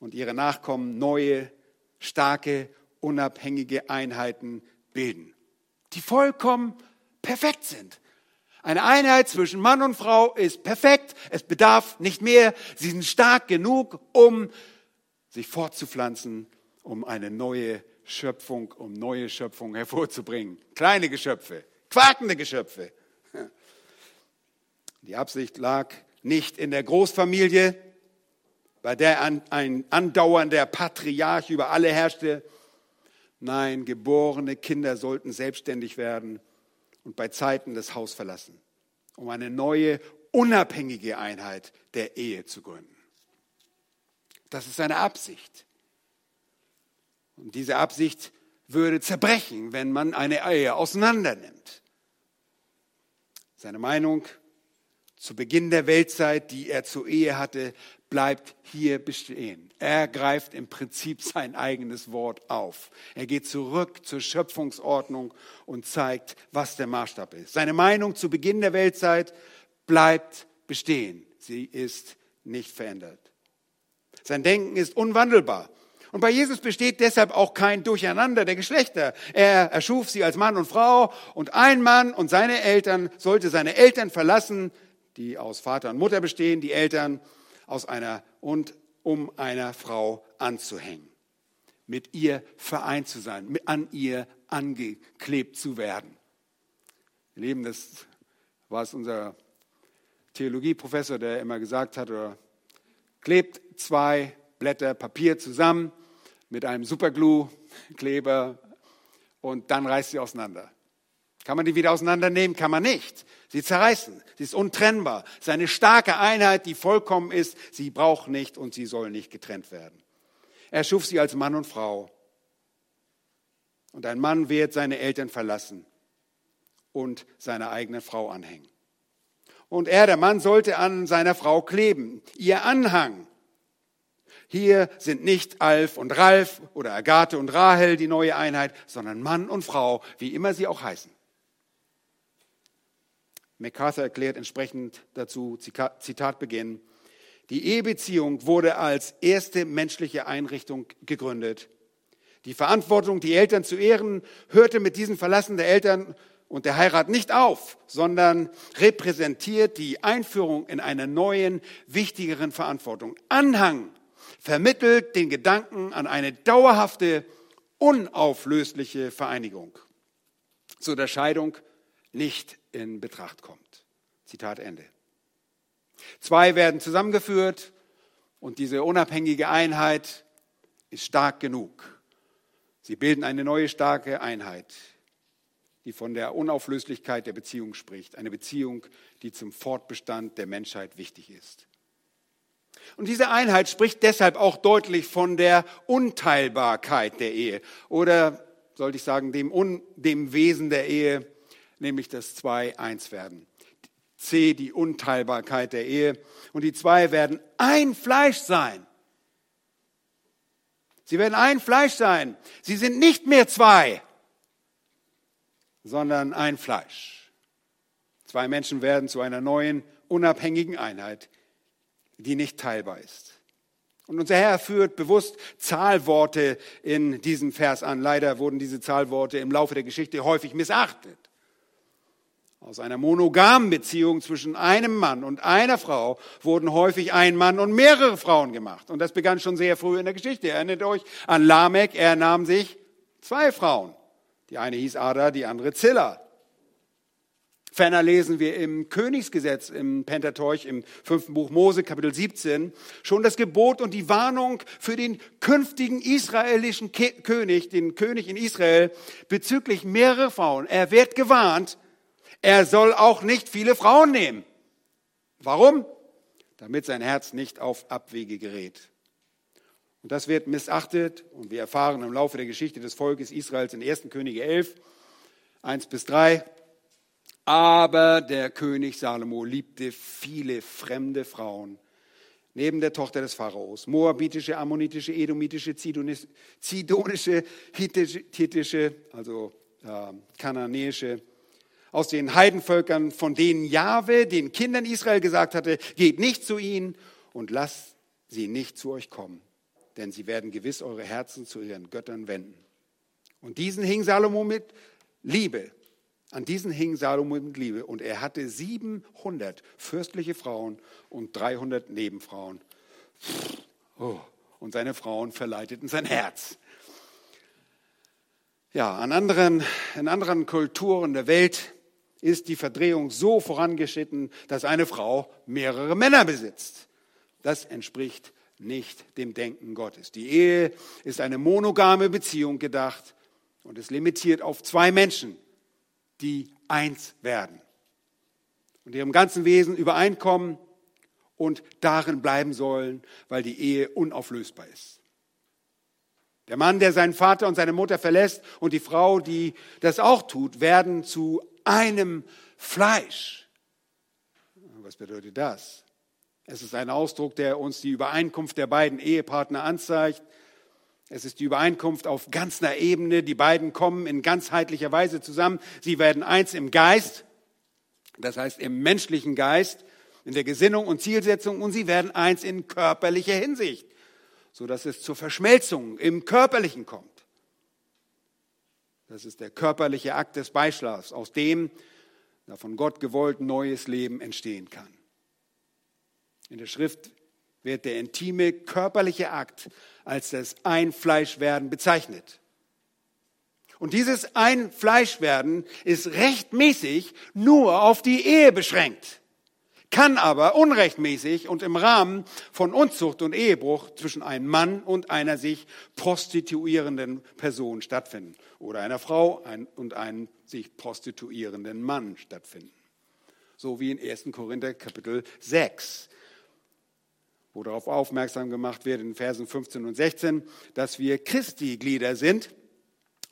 und ihre Nachkommen neue, starke, unabhängige Einheiten bilden, die vollkommen perfekt sind. Eine Einheit zwischen Mann und Frau ist perfekt. Es bedarf nicht mehr. Sie sind stark genug, um sich fortzupflanzen, um eine neue Schöpfung, um neue Schöpfung hervorzubringen. Kleine Geschöpfe, quakende Geschöpfe. Die Absicht lag nicht in der Großfamilie, bei der ein andauernder Patriarch über alle herrschte. Nein, geborene Kinder sollten selbstständig werden und bei Zeiten das Haus verlassen, um eine neue, unabhängige Einheit der Ehe zu gründen. Das ist seine Absicht. Und diese Absicht würde zerbrechen, wenn man eine Ehe auseinandernimmt. Seine Meinung zu Beginn der Weltzeit, die er zur Ehe hatte, bleibt hier bestehen. Er greift im Prinzip sein eigenes Wort auf. Er geht zurück zur Schöpfungsordnung und zeigt, was der Maßstab ist. Seine Meinung zu Beginn der Weltzeit bleibt bestehen. Sie ist nicht verändert. Sein Denken ist unwandelbar. Und bei Jesus besteht deshalb auch kein Durcheinander der Geschlechter. Er erschuf sie als Mann und Frau und ein Mann und seine Eltern sollte seine Eltern verlassen, die aus Vater und Mutter bestehen, die Eltern aus einer und um einer Frau anzuhängen, mit ihr vereint zu sein, an ihr angeklebt zu werden. Ihr Lieben, das war es unser Theologieprofessor, der immer gesagt hat, oder klebt zwei Blätter Papier zusammen mit einem Superglue-Kleber und dann reißt sie auseinander. Kann man die wieder auseinandernehmen? Kann man nicht. Sie zerreißen. Sie ist untrennbar. Es ist eine starke Einheit, die vollkommen ist. Sie braucht nicht und sie soll nicht getrennt werden. Er schuf sie als Mann und Frau. Und ein Mann wird seine Eltern verlassen und seine eigene Frau anhängen. Und er, der Mann, sollte an seiner Frau kleben. Ihr Anhang. Hier sind nicht Alf und Ralf oder Agathe und Rahel die neue Einheit, sondern Mann und Frau, wie immer sie auch heißen. MacArthur erklärt entsprechend dazu, Zitat Beginn, die Ehebeziehung wurde als erste menschliche Einrichtung gegründet. Die Verantwortung, die Eltern zu ehren, hörte mit diesem Verlassen der Eltern und der Heirat nicht auf, sondern repräsentiert die Einführung in einer neuen, wichtigeren Verantwortung. Anhang vermittelt den Gedanken an eine dauerhafte, unauflösliche Vereinigung. Zur Unterscheidung nicht in Betracht kommt. Zitat Ende. Zwei werden zusammengeführt und diese unabhängige Einheit ist stark genug. Sie bilden eine neue starke Einheit. die von der Unauflöslichkeit der Beziehung spricht. Eine Beziehung, die zum Fortbestand der Menschheit wichtig ist. Und diese Einheit spricht deshalb auch deutlich von der Unteilbarkeit der Ehe oder sollte ich sagen, dem, Un, dem Wesen der Ehe, nämlich das zwei eins werden. C, die Unteilbarkeit der Ehe. Und die zwei werden ein Fleisch sein. Sie werden ein Fleisch sein. Sie sind nicht mehr zwei, sondern ein Fleisch. Zwei Menschen werden zu einer neuen, unabhängigen Einheit, die nicht teilbar ist. Und unser Herr führt bewusst Zahlworte in diesem Vers an. Leider wurden diese Zahlworte im Laufe der Geschichte häufig missachtet. Aus einer monogamen Beziehung zwischen einem Mann und einer Frau wurden häufig ein Mann und mehrere Frauen gemacht. Und das begann schon sehr früh in der Geschichte. Erinnert euch an Lamech, er nahm sich zwei Frauen. Die eine hieß Ada, die andere Zilla. Ferner lesen wir im Königsgesetz im Pentateuch im fünften Buch Mose Kapitel 17 schon das Gebot und die Warnung für den künftigen israelischen König, den König in Israel bezüglich mehrerer Frauen. Er wird gewarnt, er soll auch nicht viele Frauen nehmen. Warum? Damit sein Herz nicht auf Abwege gerät. Und das wird missachtet und wir erfahren im Laufe der Geschichte des Volkes Israels in 1. Könige 11, 1 bis 3, aber der König Salomo liebte viele fremde Frauen, neben der Tochter des Pharaos, moabitische, ammonitische, edomitische, zidonische, hittische, also äh, kananäische, aus den Heidenvölkern, von denen Jahwe den Kindern Israel gesagt hatte, geht nicht zu ihnen und lasst sie nicht zu euch kommen, denn sie werden gewiss eure Herzen zu ihren Göttern wenden. Und diesen hing Salomo mit Liebe an diesen hing Salomo mit Liebe und er hatte 700 fürstliche Frauen und 300 Nebenfrauen. Oh, und seine Frauen verleiteten sein Herz. Ja, an anderen, in anderen Kulturen der Welt ist die Verdrehung so vorangeschritten, dass eine Frau mehrere Männer besitzt. Das entspricht nicht dem Denken Gottes. Die Ehe ist eine monogame Beziehung gedacht und ist limitiert auf zwei Menschen die eins werden und ihrem ganzen Wesen übereinkommen und darin bleiben sollen, weil die Ehe unauflösbar ist. Der Mann, der seinen Vater und seine Mutter verlässt und die Frau, die das auch tut, werden zu einem Fleisch. Was bedeutet das? Es ist ein Ausdruck, der uns die Übereinkunft der beiden Ehepartner anzeigt es ist die Übereinkunft auf ganzer Ebene. Die beiden kommen in ganzheitlicher Weise zusammen. Sie werden eins im Geist, das heißt im menschlichen Geist, in der Gesinnung und Zielsetzung und sie werden eins in körperlicher Hinsicht, so dass es zur Verschmelzung im Körperlichen kommt. Das ist der körperliche Akt des Beischlafs, aus dem von Gott gewollt neues Leben entstehen kann. In der Schrift wird der intime körperliche Akt als das Einfleischwerden bezeichnet. Und dieses Einfleischwerden ist rechtmäßig nur auf die Ehe beschränkt, kann aber unrechtmäßig und im Rahmen von Unzucht und Ehebruch zwischen einem Mann und einer sich prostituierenden Person stattfinden oder einer Frau und einem sich prostituierenden Mann stattfinden. So wie in 1. Korinther Kapitel 6 wo darauf aufmerksam gemacht wird in Versen 15 und 16, dass wir Christi-Glieder sind.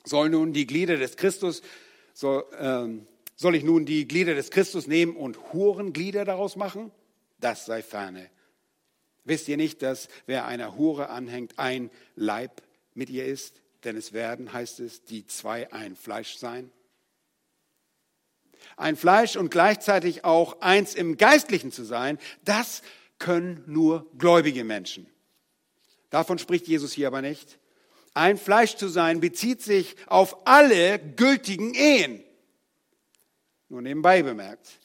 Soll nun die Glieder des Christus, soll, ähm, soll ich nun die Glieder des Christus nehmen und Hurenglieder daraus machen? Das sei ferne. Wisst ihr nicht, dass wer einer Hure anhängt, ein Leib mit ihr ist? Denn es werden, heißt es, die zwei ein Fleisch sein. Ein Fleisch und gleichzeitig auch eins im Geistlichen zu sein, das können nur gläubige Menschen. Davon spricht Jesus hier aber nicht. Ein Fleisch zu sein bezieht sich auf alle gültigen Ehen. Nur nebenbei bemerkt,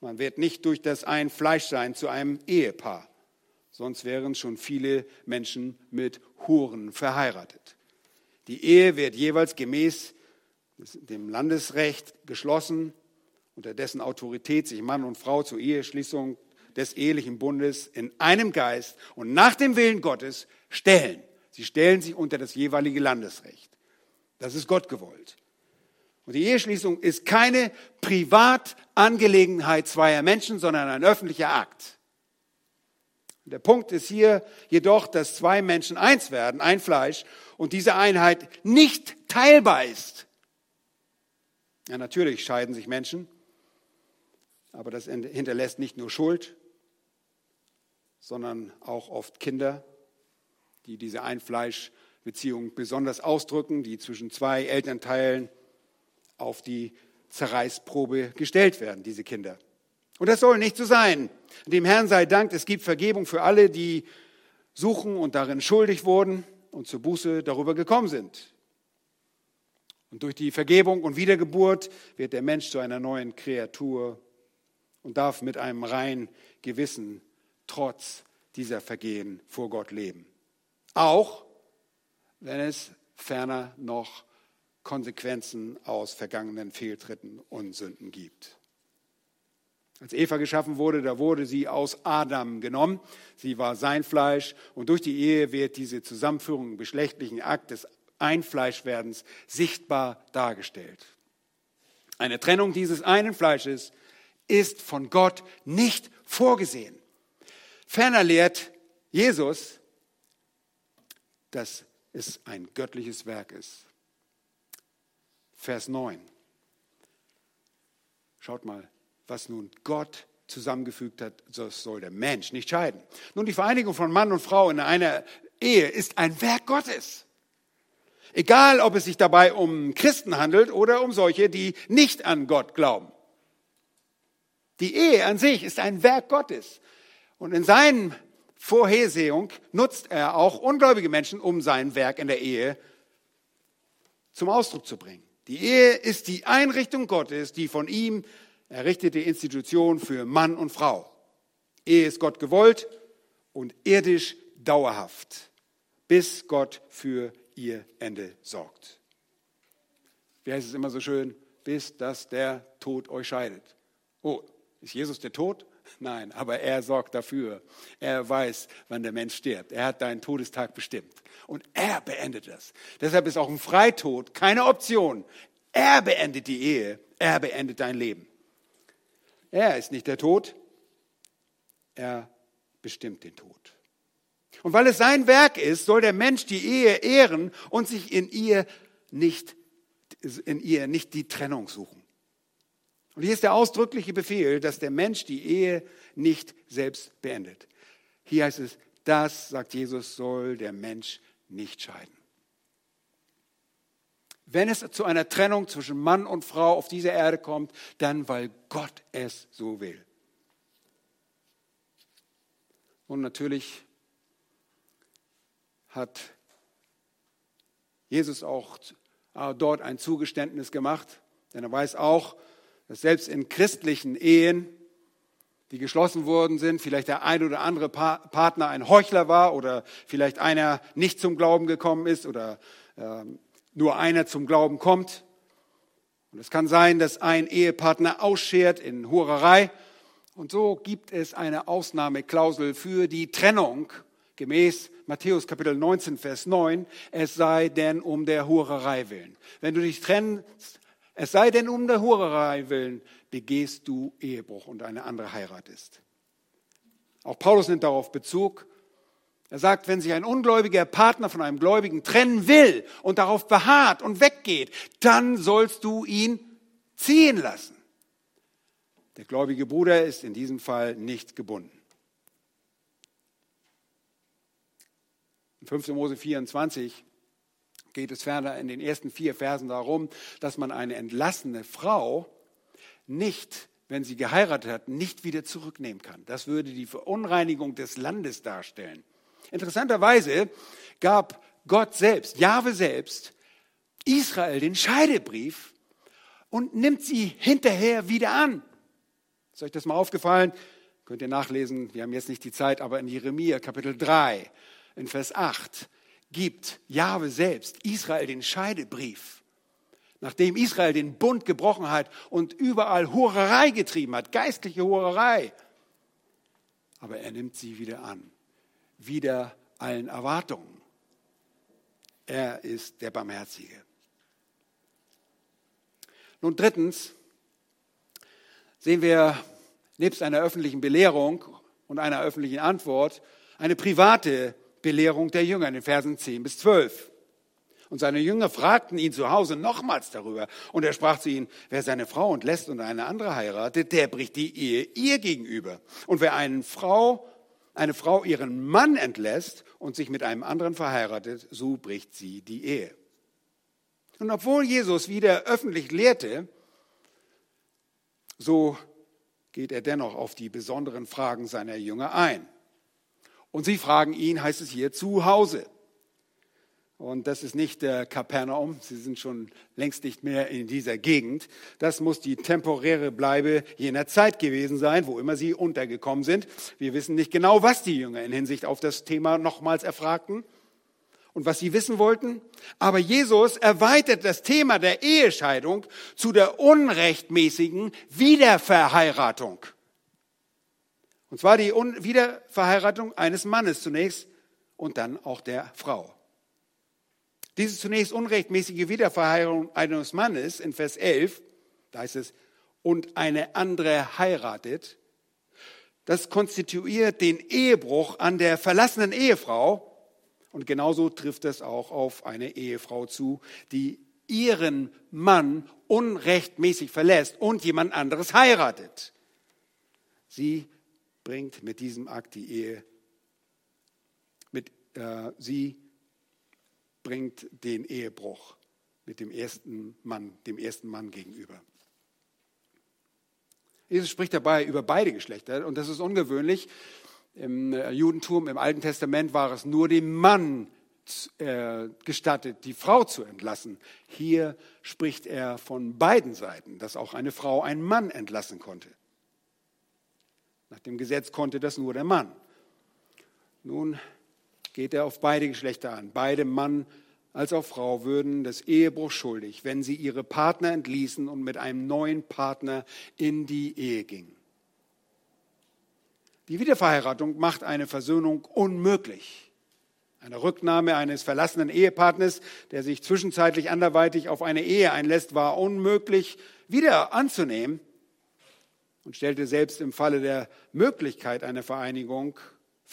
man wird nicht durch das ein Fleischsein zu einem Ehepaar. Sonst wären schon viele Menschen mit Huren verheiratet. Die Ehe wird jeweils gemäß dem Landesrecht geschlossen, unter dessen Autorität sich Mann und Frau zur Eheschließung des ehelichen Bundes in einem Geist und nach dem Willen Gottes stellen. Sie stellen sich unter das jeweilige Landesrecht. Das ist Gott gewollt. Und die Eheschließung ist keine Privatangelegenheit zweier Menschen, sondern ein öffentlicher Akt. Der Punkt ist hier jedoch, dass zwei Menschen eins werden, ein Fleisch, und diese Einheit nicht teilbar ist. Ja, natürlich scheiden sich Menschen, aber das hinterlässt nicht nur Schuld, sondern auch oft Kinder, die diese Einfleischbeziehung besonders ausdrücken, die zwischen zwei Elternteilen auf die Zerreißprobe gestellt werden, diese Kinder. Und das soll nicht so sein. Dem Herrn sei Dank, es gibt Vergebung für alle, die suchen und darin schuldig wurden und zur Buße darüber gekommen sind. Und durch die Vergebung und Wiedergeburt wird der Mensch zu einer neuen Kreatur und darf mit einem reinen Gewissen trotz dieser Vergehen vor Gott leben. Auch wenn es ferner noch Konsequenzen aus vergangenen Fehltritten und Sünden gibt. Als Eva geschaffen wurde, da wurde sie aus Adam genommen. Sie war sein Fleisch und durch die Ehe wird diese Zusammenführung im geschlechtlichen Akt des Einfleischwerdens sichtbar dargestellt. Eine Trennung dieses einen Fleisches ist von Gott nicht vorgesehen. Ferner lehrt Jesus, dass es ein göttliches Werk ist. Vers 9. Schaut mal, was nun Gott zusammengefügt hat, das soll der Mensch nicht scheiden. Nun, die Vereinigung von Mann und Frau in einer Ehe ist ein Werk Gottes. Egal, ob es sich dabei um Christen handelt oder um solche, die nicht an Gott glauben. Die Ehe an sich ist ein Werk Gottes. Und in seinen Vorhersehung nutzt er auch ungläubige Menschen, um sein Werk in der Ehe zum Ausdruck zu bringen. Die Ehe ist die Einrichtung Gottes, die von ihm errichtete Institution für Mann und Frau. Ehe ist Gott gewollt und irdisch dauerhaft, bis Gott für ihr Ende sorgt. Wie heißt es immer so schön? Bis dass der Tod euch scheidet. Oh, ist Jesus der Tod? Nein, aber er sorgt dafür. Er weiß, wann der Mensch stirbt. Er hat deinen Todestag bestimmt. Und er beendet das. Deshalb ist auch ein Freitod keine Option. Er beendet die Ehe. Er beendet dein Leben. Er ist nicht der Tod. Er bestimmt den Tod. Und weil es sein Werk ist, soll der Mensch die Ehe ehren und sich in ihr nicht, in ihr nicht die Trennung suchen. Und hier ist der ausdrückliche Befehl, dass der Mensch die Ehe nicht selbst beendet. Hier heißt es, das, sagt Jesus, soll der Mensch nicht scheiden. Wenn es zu einer Trennung zwischen Mann und Frau auf dieser Erde kommt, dann weil Gott es so will. Und natürlich hat Jesus auch dort ein Zugeständnis gemacht, denn er weiß auch, dass selbst in christlichen Ehen, die geschlossen worden sind, vielleicht der ein oder andere Partner ein Heuchler war oder vielleicht einer nicht zum Glauben gekommen ist oder äh, nur einer zum Glauben kommt. Und es kann sein, dass ein Ehepartner ausschert in Hurerei. Und so gibt es eine Ausnahmeklausel für die Trennung gemäß Matthäus Kapitel 19, Vers 9. Es sei denn um der Hurerei willen. Wenn du dich trennst es sei denn, um der Hurerei willen begehst du Ehebruch und eine andere heiratest. Auch Paulus nimmt darauf Bezug. Er sagt, wenn sich ein ungläubiger Partner von einem Gläubigen trennen will und darauf beharrt und weggeht, dann sollst du ihn ziehen lassen. Der gläubige Bruder ist in diesem Fall nicht gebunden. In 5. Mose 24 geht es ferner in den ersten vier Versen darum, dass man eine entlassene Frau nicht, wenn sie geheiratet hat, nicht wieder zurücknehmen kann. Das würde die Verunreinigung des Landes darstellen. Interessanterweise gab Gott selbst, Jahwe selbst, Israel den Scheidebrief und nimmt sie hinterher wieder an. Ist euch das mal aufgefallen? Könnt ihr nachlesen, wir haben jetzt nicht die Zeit, aber in Jeremia Kapitel 3, in Vers 8, gibt Jahwe selbst Israel den Scheidebrief. Nachdem Israel den Bund gebrochen hat und überall Hurerei getrieben hat, geistliche Hurerei. Aber er nimmt sie wieder an, wieder allen Erwartungen. Er ist der Barmherzige. Nun drittens sehen wir nebst einer öffentlichen Belehrung und einer öffentlichen Antwort eine private Belehrung der Jünger in den Versen 10 bis 12. Und seine Jünger fragten ihn zu Hause nochmals darüber. Und er sprach zu ihnen, wer seine Frau entlässt und eine andere heiratet, der bricht die Ehe ihr gegenüber. Und wer eine Frau, eine Frau ihren Mann entlässt und sich mit einem anderen verheiratet, so bricht sie die Ehe. Und obwohl Jesus wieder öffentlich lehrte, so geht er dennoch auf die besonderen Fragen seiner Jünger ein. Und sie fragen ihn, heißt es hier, zu Hause. Und das ist nicht der Kapernaum, sie sind schon längst nicht mehr in dieser Gegend. Das muss die temporäre Bleibe jener Zeit gewesen sein, wo immer sie untergekommen sind. Wir wissen nicht genau, was die Jünger in Hinsicht auf das Thema nochmals erfragten und was sie wissen wollten. Aber Jesus erweitert das Thema der Ehescheidung zu der unrechtmäßigen Wiederverheiratung. Und zwar die Wiederverheiratung eines Mannes zunächst und dann auch der Frau. Diese zunächst unrechtmäßige Wiederverheiratung eines Mannes in Vers 11, da heißt es, und eine andere heiratet, das konstituiert den Ehebruch an der verlassenen Ehefrau. Und genauso trifft es auch auf eine Ehefrau zu, die ihren Mann unrechtmäßig verlässt und jemand anderes heiratet. Sie bringt mit diesem Akt die Ehe, mit, äh, sie bringt den Ehebruch mit dem ersten Mann, dem ersten Mann gegenüber. Jesus spricht dabei über beide Geschlechter und das ist ungewöhnlich. Im äh, Judentum, im Alten Testament war es nur dem Mann äh, gestattet, die Frau zu entlassen. Hier spricht er von beiden Seiten, dass auch eine Frau einen Mann entlassen konnte. Nach dem Gesetz konnte das nur der Mann. Nun geht er auf beide Geschlechter an. Beide Mann als auch Frau würden des Ehebruchs schuldig, wenn sie ihre Partner entließen und mit einem neuen Partner in die Ehe gingen. Die Wiederverheiratung macht eine Versöhnung unmöglich. Eine Rücknahme eines verlassenen Ehepartners, der sich zwischenzeitlich anderweitig auf eine Ehe einlässt, war unmöglich wieder anzunehmen und stellte selbst im Falle der Möglichkeit einer Vereinigung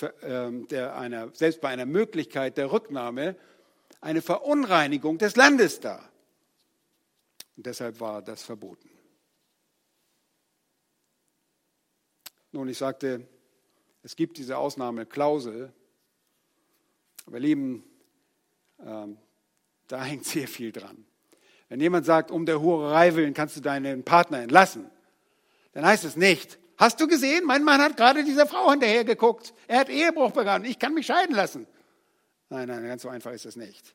der einer, selbst bei einer Möglichkeit der Rücknahme eine Verunreinigung des Landes dar. Und deshalb war das verboten. Nun, ich sagte, es gibt diese Ausnahmeklausel, aber lieben, ähm, da hängt sehr viel dran. Wenn jemand sagt, um der Hurerei willen kannst du deinen Partner entlassen, dann heißt es nicht, Hast du gesehen? Mein Mann hat gerade dieser Frau hinterher geguckt. Er hat Ehebruch begangen. Ich kann mich scheiden lassen. Nein, nein, ganz so einfach ist es nicht.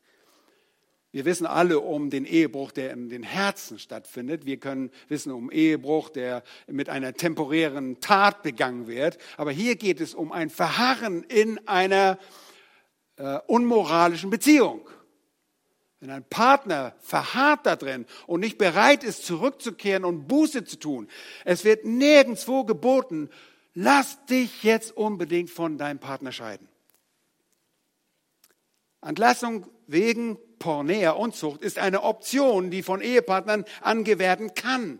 Wir wissen alle um den Ehebruch, der in den Herzen stattfindet. Wir können wissen um Ehebruch, der mit einer temporären Tat begangen wird. Aber hier geht es um ein Verharren in einer äh, unmoralischen Beziehung. Wenn ein Partner verharrt da drin und nicht bereit ist, zurückzukehren und Buße zu tun, es wird nirgendwo geboten, lass dich jetzt unbedingt von deinem Partner scheiden. Entlassung wegen Pornea Unzucht ist eine Option, die von Ehepartnern angewerden kann,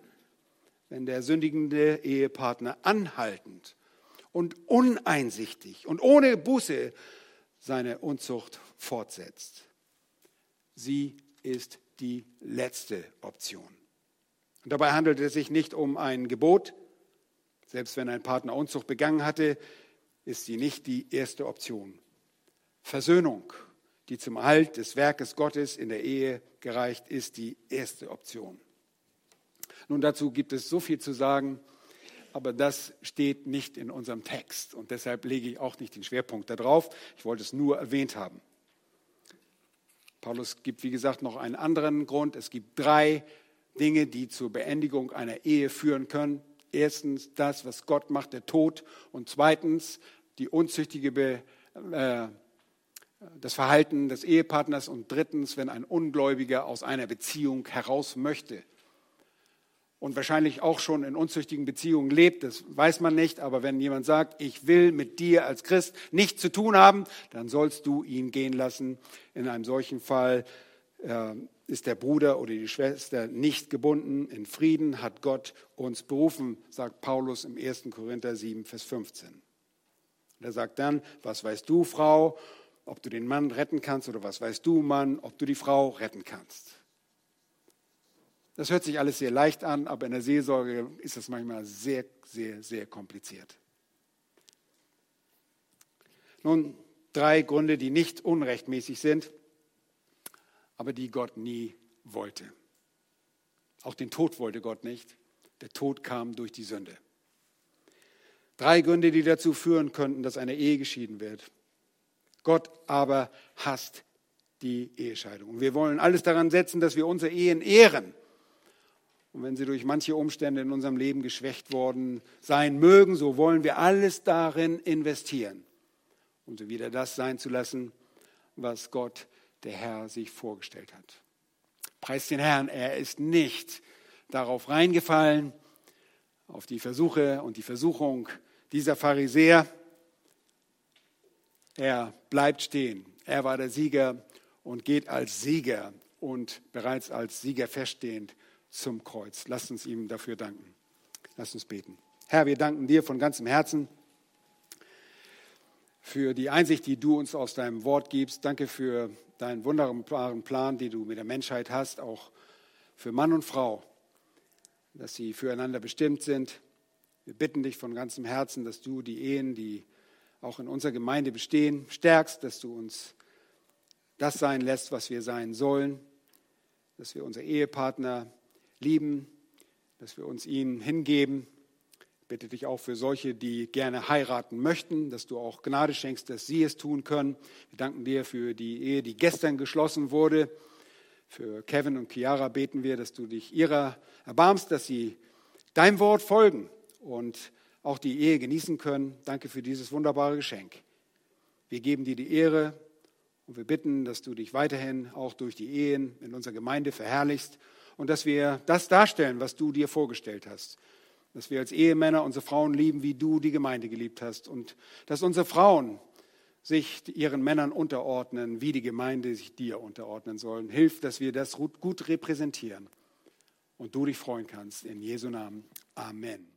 wenn der sündigende Ehepartner anhaltend und uneinsichtig und ohne Buße seine Unzucht fortsetzt. Sie ist die letzte Option. Und dabei handelt es sich nicht um ein Gebot. Selbst wenn ein Partner Unzucht begangen hatte, ist sie nicht die erste Option. Versöhnung, die zum Erhalt des Werkes Gottes in der Ehe gereicht, ist die erste Option. Nun, dazu gibt es so viel zu sagen, aber das steht nicht in unserem Text und deshalb lege ich auch nicht den Schwerpunkt darauf. Ich wollte es nur erwähnt haben. Paulus gibt, wie gesagt, noch einen anderen Grund. Es gibt drei Dinge, die zur Beendigung einer Ehe führen können. Erstens das, was Gott macht, der Tod. Und zweitens die unzüchtige Be äh, das Verhalten des Ehepartners. Und drittens, wenn ein Ungläubiger aus einer Beziehung heraus möchte und wahrscheinlich auch schon in unzüchtigen Beziehungen lebt, das weiß man nicht, aber wenn jemand sagt, ich will mit dir als Christ nichts zu tun haben, dann sollst du ihn gehen lassen. In einem solchen Fall äh, ist der Bruder oder die Schwester nicht gebunden. In Frieden hat Gott uns berufen, sagt Paulus im 1. Korinther 7, Vers 15. Und er sagt dann, was weißt du, Frau, ob du den Mann retten kannst oder was weißt du, Mann, ob du die Frau retten kannst. Das hört sich alles sehr leicht an, aber in der Seelsorge ist das manchmal sehr, sehr, sehr kompliziert. Nun, drei Gründe, die nicht unrechtmäßig sind aber die Gott nie wollte. Auch den Tod wollte Gott nicht. Der Tod kam durch die Sünde. Drei Gründe, die dazu führen könnten, dass eine Ehe geschieden wird. Gott aber hasst die Ehescheidung. Und wir wollen alles daran setzen, dass wir unsere Ehen ehren. Und wenn sie durch manche Umstände in unserem Leben geschwächt worden sein mögen, so wollen wir alles darin investieren, um sie wieder das sein zu lassen, was Gott der Herr sich vorgestellt hat. Preis den Herrn, er ist nicht darauf reingefallen, auf die Versuche und die Versuchung dieser Pharisäer. Er bleibt stehen. Er war der Sieger und geht als Sieger und bereits als Sieger feststehend zum Kreuz. Lasst uns ihm dafür danken. Lasst uns beten. Herr, wir danken dir von ganzem Herzen für die Einsicht, die du uns aus deinem Wort gibst. Danke für deinen wunderbaren Plan, den du mit der Menschheit hast, auch für Mann und Frau, dass sie füreinander bestimmt sind. Wir bitten dich von ganzem Herzen, dass du die Ehen, die auch in unserer Gemeinde bestehen, stärkst, dass du uns das sein lässt, was wir sein sollen, dass wir unsere Ehepartner lieben, dass wir uns ihnen hingeben bitte dich auch für solche, die gerne heiraten möchten, dass du auch Gnade schenkst, dass sie es tun können. Wir danken dir für die Ehe, die gestern geschlossen wurde. Für Kevin und Chiara beten wir, dass du dich ihrer erbarmst, dass sie deinem Wort folgen und auch die Ehe genießen können. Danke für dieses wunderbare Geschenk. Wir geben dir die Ehre und wir bitten, dass du dich weiterhin auch durch die Ehen in unserer Gemeinde verherrlichst und dass wir das darstellen, was du dir vorgestellt hast dass wir als Ehemänner unsere Frauen lieben, wie du die Gemeinde geliebt hast und dass unsere Frauen sich ihren Männern unterordnen, wie die Gemeinde sich dir unterordnen sollen. Hilf, dass wir das gut repräsentieren und du dich freuen kannst. In Jesu Namen. Amen.